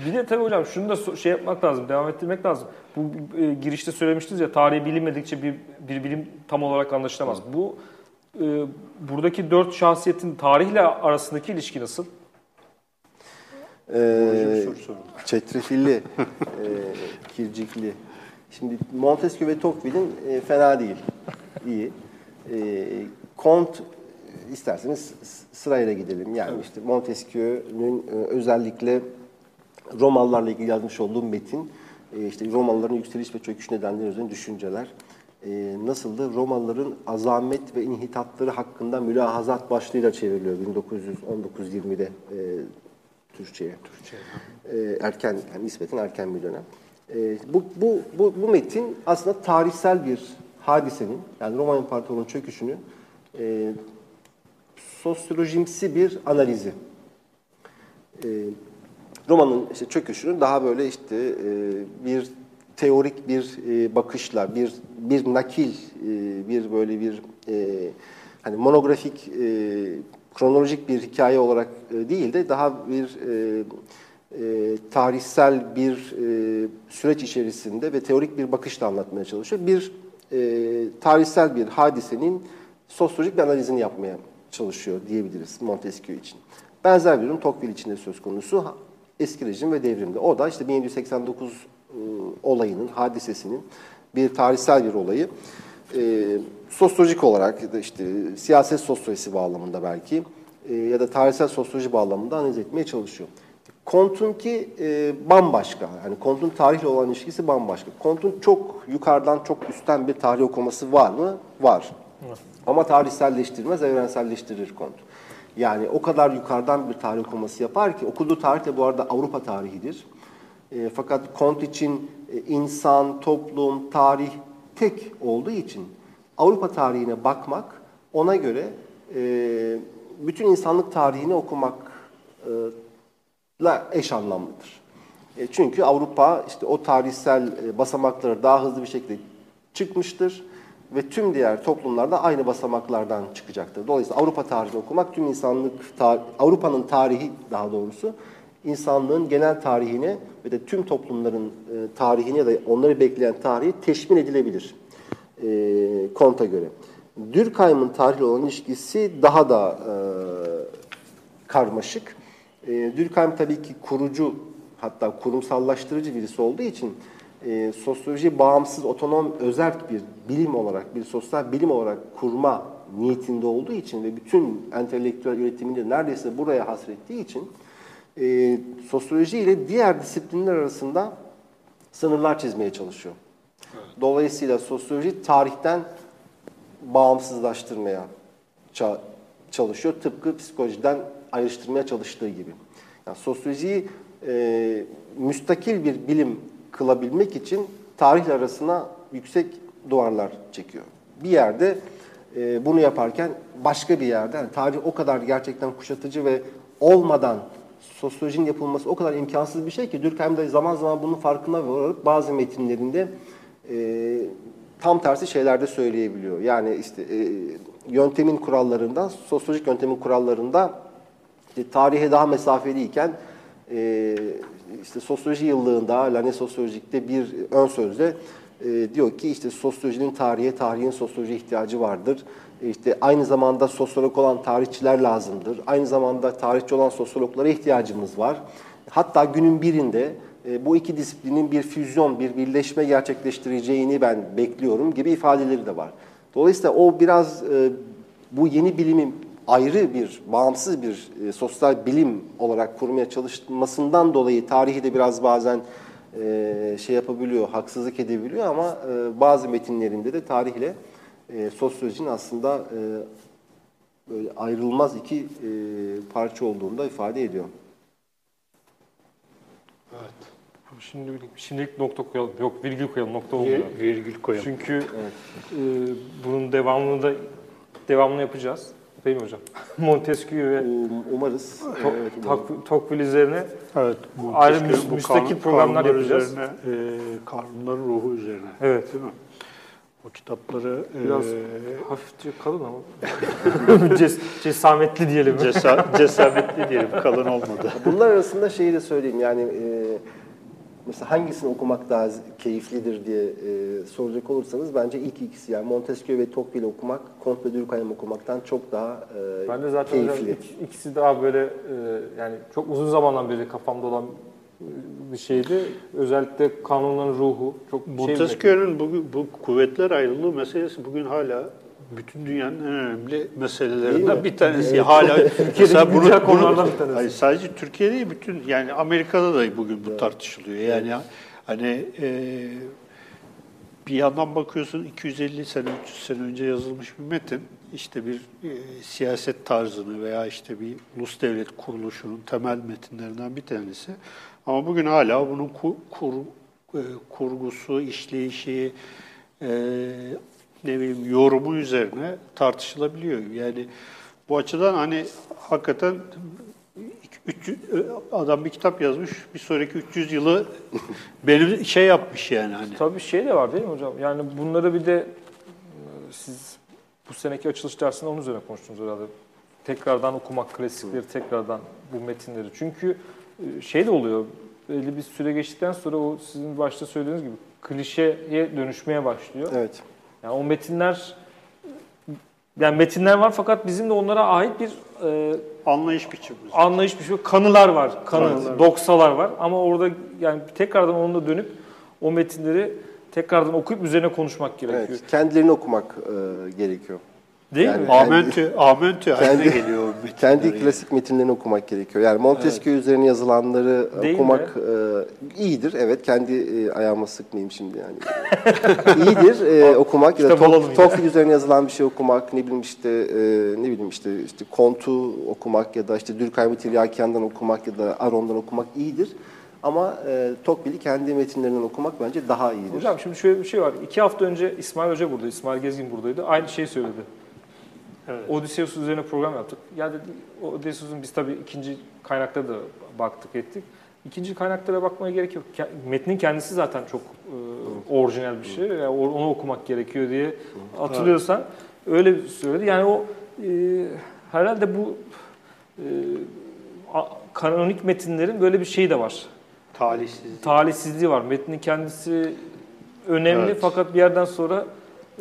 Bir de tabii hocam şunu da şey yapmak lazım, devam ettirmek lazım. Bu e, girişte söylemiştiniz ya tarihi bilinmedikçe bir, bir bilim tam olarak anlaşılamaz. Bu e, buradaki dört şahsiyetin tarihle arasındaki ilişki nasıl? Ee, soru çetrefilli, e, kircikli. Şimdi Montesquieu ve Tocqueville'in e, fena değil, iyi. E, Comte isterseniz sırayla gidelim. Yani işte Montesquieu'nun e, özellikle Romalılarla ilgili yazmış olduğu metin, e, işte Romalıların yükseliş ve çöküş nedenleri üzerine düşünceler. E, nasıldı? Romalıların azamet ve inhitatları hakkında mülahazat başlığıyla çevriliyor 1919-20'de e, Türkçe'ye. Ee, erken, yani nispeten erken bir dönem. Ee, bu, bu, bu, bu metin aslında tarihsel bir hadisenin, yani Roma İmparatorluğu'nun çöküşünü e, sosyolojimsi bir analizi. Ee, Roma'nın işte çöküşünü daha böyle işte e, bir teorik bir e, bakışla, bir bir nakil, e, bir böyle bir e, hani monografik, e, kronolojik bir hikaye olarak e, değil de daha bir e, e, tarihsel bir e, süreç içerisinde ve teorik bir bakışla anlatmaya çalışıyor. Bir e, tarihsel bir hadisenin sosyolojik bir analizini yapmaya çalışıyor diyebiliriz Montesquieu için. Benzer bir durum Tocqueville için de söz konusu. Eski rejim ve devrimde. O da işte 1789 e, olayının, hadisesinin bir tarihsel bir olayı. E, sosyolojik olarak işte siyaset sosyolojisi bağlamında belki e, ya da tarihsel sosyoloji bağlamında analiz etmeye çalışıyor. Comte'unki e, bambaşka. Yani Comte'un tarihle olan ilişkisi bambaşka. Comte'un çok yukarıdan, çok üstten bir tarih okuması var mı? Var. Ama tarihselleştirmez, evrenselleştirir Comte. Yani o kadar yukarıdan bir tarih okuması yapar ki, okuduğu tarih de bu arada Avrupa tarihidir. E, fakat Comte için e, insan, toplum, tarih tek olduğu için Avrupa tarihine bakmak ona göre e, bütün insanlık tarihini okumakla eş anlamlıdır. E, çünkü Avrupa işte o tarihsel e, basamakları daha hızlı bir şekilde çıkmıştır ve tüm diğer toplumlar da aynı basamaklardan çıkacaktır. Dolayısıyla Avrupa tarihini okumak tüm insanlık tar- Avrupa'nın tarihi daha doğrusu insanlığın genel tarihine ve de tüm toplumların e, tarihine ya da onları bekleyen tarihi teşmin edilebilir. E, Comte'a göre. Durkheim'ın tarihle olan ilişkisi daha da e, karmaşık. E, Durkheim tabii ki kurucu hatta kurumsallaştırıcı birisi olduğu için e, sosyoloji bağımsız, otonom, özerk bir bilim olarak, bir sosyal bilim olarak kurma niyetinde olduğu için ve bütün entelektüel üretimini de neredeyse buraya hasrettiği için e, sosyoloji ile diğer disiplinler arasında sınırlar çizmeye çalışıyor. Dolayısıyla sosyoloji tarihten bağımsızlaştırmaya ça- çalışıyor. Tıpkı psikolojiden ayrıştırmaya çalıştığı gibi. Yani sosyolojiyi e, müstakil bir bilim kılabilmek için tarihle arasına yüksek duvarlar çekiyor. Bir yerde e, bunu yaparken başka bir yerde, yani tarih o kadar gerçekten kuşatıcı ve olmadan sosyolojinin yapılması o kadar imkansız bir şey ki Durkheim de zaman zaman bunun farkına varıp bazı metinlerinde e, tam tersi şeyler de söyleyebiliyor. Yani işte e, yöntemin kurallarında, sosyolojik yöntemin kurallarında işte tarihe daha mesafeliyken e, işte sosyoloji yıllığında, Lanet Sosyolojik'te bir ön sözde e, diyor ki işte sosyolojinin tarihe, tarihin sosyoloji ihtiyacı vardır. E, işte aynı zamanda sosyolog olan tarihçiler lazımdır. Aynı zamanda tarihçi olan sosyologlara ihtiyacımız var. Hatta günün birinde e, bu iki disiplinin bir füzyon, bir birleşme gerçekleştireceğini ben bekliyorum gibi ifadeleri de var. Dolayısıyla o biraz e, bu yeni bilimin ayrı bir, bağımsız bir e, sosyal bilim olarak kurmaya çalışmasından dolayı tarihi de biraz bazen e, şey yapabiliyor, haksızlık edebiliyor ama e, bazı metinlerinde de tarihle e, sosyolojinin aslında e, böyle ayrılmaz iki e, parça olduğunu da ifade ediyor. Evet. Şimdi şimdilik nokta koyalım. Yok virgül koyalım. Nokta olmuyor. Vir- Virgül koyalım. Çünkü e, bunun devamını da devamını yapacağız. Değil mi hocam? Montesquieu ve Um- Umarız. Tok- Evet, Tocqueville üzerine Evet. Ayrı bu müstakil programlar yapacağız. Üzerine, e, kanunların ruhu üzerine. Evet. Değil mi? O kitapları Biraz e, hafifçe kalın ama Ces- cesametli diyelim. cesa, cesametli diyelim. Kalın olmadı. Bunlar arasında şeyi de söyleyeyim yani e, mesela hangisini okumak daha keyiflidir diye e, soracak olursanız bence ilk ikisi yani Montesquieu ve Tocqueville okumak, Comte Durkheim okumaktan çok daha e, Ben de zaten keyifli. ik- ikisi daha böyle e, yani çok uzun zamandan beri kafamda olan bir şeydi. Özellikle kanunların ruhu çok şey. Montesquieu'nun bu, bu kuvvetler ayrılığı meselesi bugün hala bütün dünyanın en önemli meselelerinden bir tanesi. Hala mesela bunu, bunu- konulardan bir tanesi. Hayır, sadece Türkiye'de değil bütün yani Amerika'da da bugün bu tartışılıyor. Yani hani e, bir yandan bakıyorsun 250 sene 300 sene önce yazılmış bir metin işte bir e, siyaset tarzını veya işte bir ulus devlet kuruluşunun temel metinlerinden bir tanesi. Ama bugün hala bunun ku- kur, e, kurgusu, işleyişi, e, ne bileyim yorumu üzerine tartışılabiliyor. Yani bu açıdan hani hakikaten 300, adam bir kitap yazmış, bir sonraki 300 yılı benim şey yapmış yani hani. Tabii şey de var değil mi hocam? Yani bunları bir de siz bu seneki açılış dersinde onun üzerine konuştunuz herhalde. Tekrardan okumak, klasikleri tekrardan bu metinleri. Çünkü e, şey de oluyor, belli bir süre geçtikten sonra o sizin başta söylediğiniz gibi klişeye dönüşmeye başlıyor. Evet. Yani o metinler yani metinler var fakat bizim de onlara ait bir e, Anlayış biçimimiz. anlayış bir şey. Kanılar var, kanı, Kanılar. doksalar var. Ama orada yani tekrardan onunla dönüp o metinleri tekrardan okuyup üzerine konuşmak gerekiyor. Evet. Kendilerini okumak e, gerekiyor. Değil Yani- mi? Amentü, amentü haline Kendi- geliyor o metinler Kendi yani. klasik metinlerini okumak gerekiyor. Yani Montesquieu üzerine yazılanları Değil okumak e, iyidir. Evet, kendi e, ayağıma sıkmayayım şimdi yani. iyidir e, okumak ya da yine. Tocqueville üzerine yazılan bir şey okumak, ne bileyim işte e, ne bileyim işte işte Comte'u okumak ya da işte Durkheim'i Tiryakian'dan okumak ya da Aron'dan okumak iyidir. Ama e, Tocqueville'i kendi metinlerinden okumak bence daha iyidir. Hocam şimdi şöyle bir şey var. İki hafta önce İsmail Hoca burada, İsmail Gezgin buradaydı. Aynı şeyi söyledi. Evet. Odysseus üzerine program yaptık. Ya dedi, Odysseus'un biz tabii ikinci kaynaklara da baktık ettik. İkinci kaynaklara bakmaya gerek yok. Metnin kendisi zaten çok e, orijinal bir şey. Yani onu okumak gerekiyor diye hatırlıyorsan öyle söyledi. Yani o e, herhalde bu e, kanonik metinlerin böyle bir şeyi de var. Talihsizlik. Talihsizliği var. Metnin kendisi önemli Evet. fakat bir yerden sonra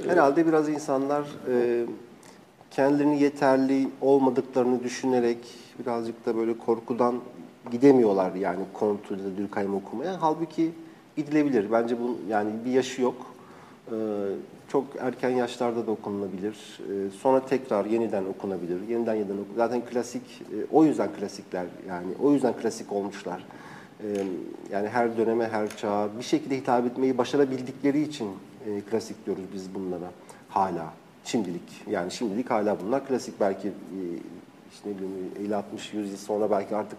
Herhalde biraz insanlar e, kendilerini yeterli olmadıklarını düşünerek birazcık da böyle korkudan gidemiyorlar yani Comte ya da Durkheim okumaya. Halbuki gidilebilir. Bence bunun yani bir yaşı yok. E, çok erken yaşlarda da okunabilir. E, sonra tekrar yeniden okunabilir. Yeniden yeniden oku. Zaten klasik, e, o yüzden klasikler yani o yüzden klasik olmuşlar. E, yani her döneme, her çağa bir şekilde hitap etmeyi başarabildikleri için e, klasik diyoruz biz bunlara hala. Şimdilik yani şimdilik hala bunlar klasik belki e, işte ne bileyim 50-60 100 yıl sonra belki artık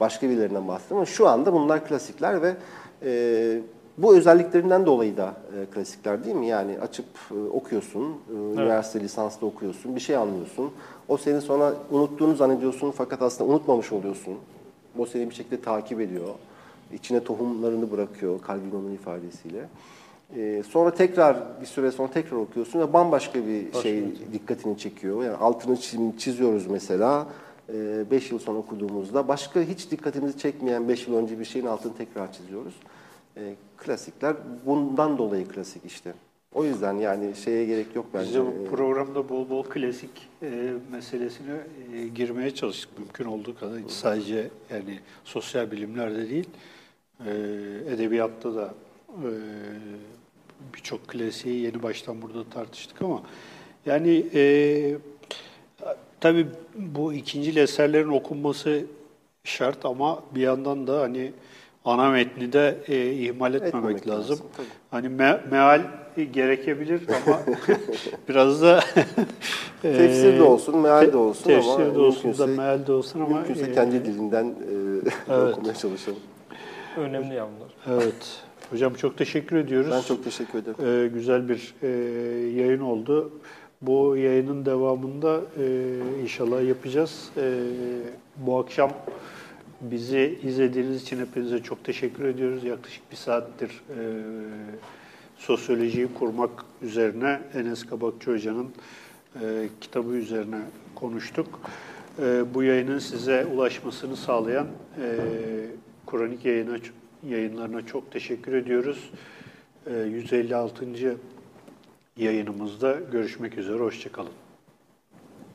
başka birilerinden bahsediyorum ama şu anda bunlar klasikler ve e, bu özelliklerinden dolayı da e, klasikler değil mi? Yani açıp e, okuyorsun, e, üniversite lisanslı okuyorsun, bir şey anlıyorsun. O seni sonra unuttuğunu zannediyorsun fakat aslında unutmamış oluyorsun. O seni bir şekilde takip ediyor. İçine tohumlarını bırakıyor Calvino'nun ifadesiyle. Ee, sonra tekrar bir süre sonra tekrar okuyorsun ve bambaşka bir şey dikkatini çekiyor. Yani altını çiz- çiziyoruz mesela. 5 yıl sonra okuduğumuzda başka hiç dikkatimizi çekmeyen 5 yıl önce bir şeyin altını tekrar çiziyoruz. Ee, klasikler bundan dolayı klasik işte. O yüzden yani şeye gerek yok bence. Biz de bu Ee, programda bol bol klasik e, meselesine e, girmeye çalıştık mümkün olduğu kadar. Hiç sadece yani sosyal bilimlerde değil, e, edebiyatta da e, birçok klasiği yeni baştan burada tartıştık ama yani e, Tabii bu ikinci eserlerin okunması şart ama bir yandan da hani ana metni de e, ihmal etmemek, Etmemek lazım. lazım, tabii. Hani me- meal gerekebilir ama biraz da e, Tefsir de olsun, meal de te- olsun tefsir ama de olsun da meal de olsun ama Mümkünse e, kendi dilinden e, Evet. okumaya çalışalım. Önemli ya bunlar. Evet. Hocam çok teşekkür ediyoruz. Ben çok teşekkür ederim. Ee, güzel bir e, yayın oldu. Bu yayının devamında e, inşallah yapacağız. E, bu akşam bizi izlediğiniz için hepinize çok teşekkür ediyoruz. Yaklaşık bir saattir e, sosyolojiyi kurmak üzerine Enes Kabakçı Hoca'nın e, kitabı üzerine konuştuk. E, bu yayının size ulaşmasını sağlayan e, Kronik yayına, yayınlarına çok teşekkür ediyoruz. E, 156. yayınımızda görüşmek üzere, hoşçakalın.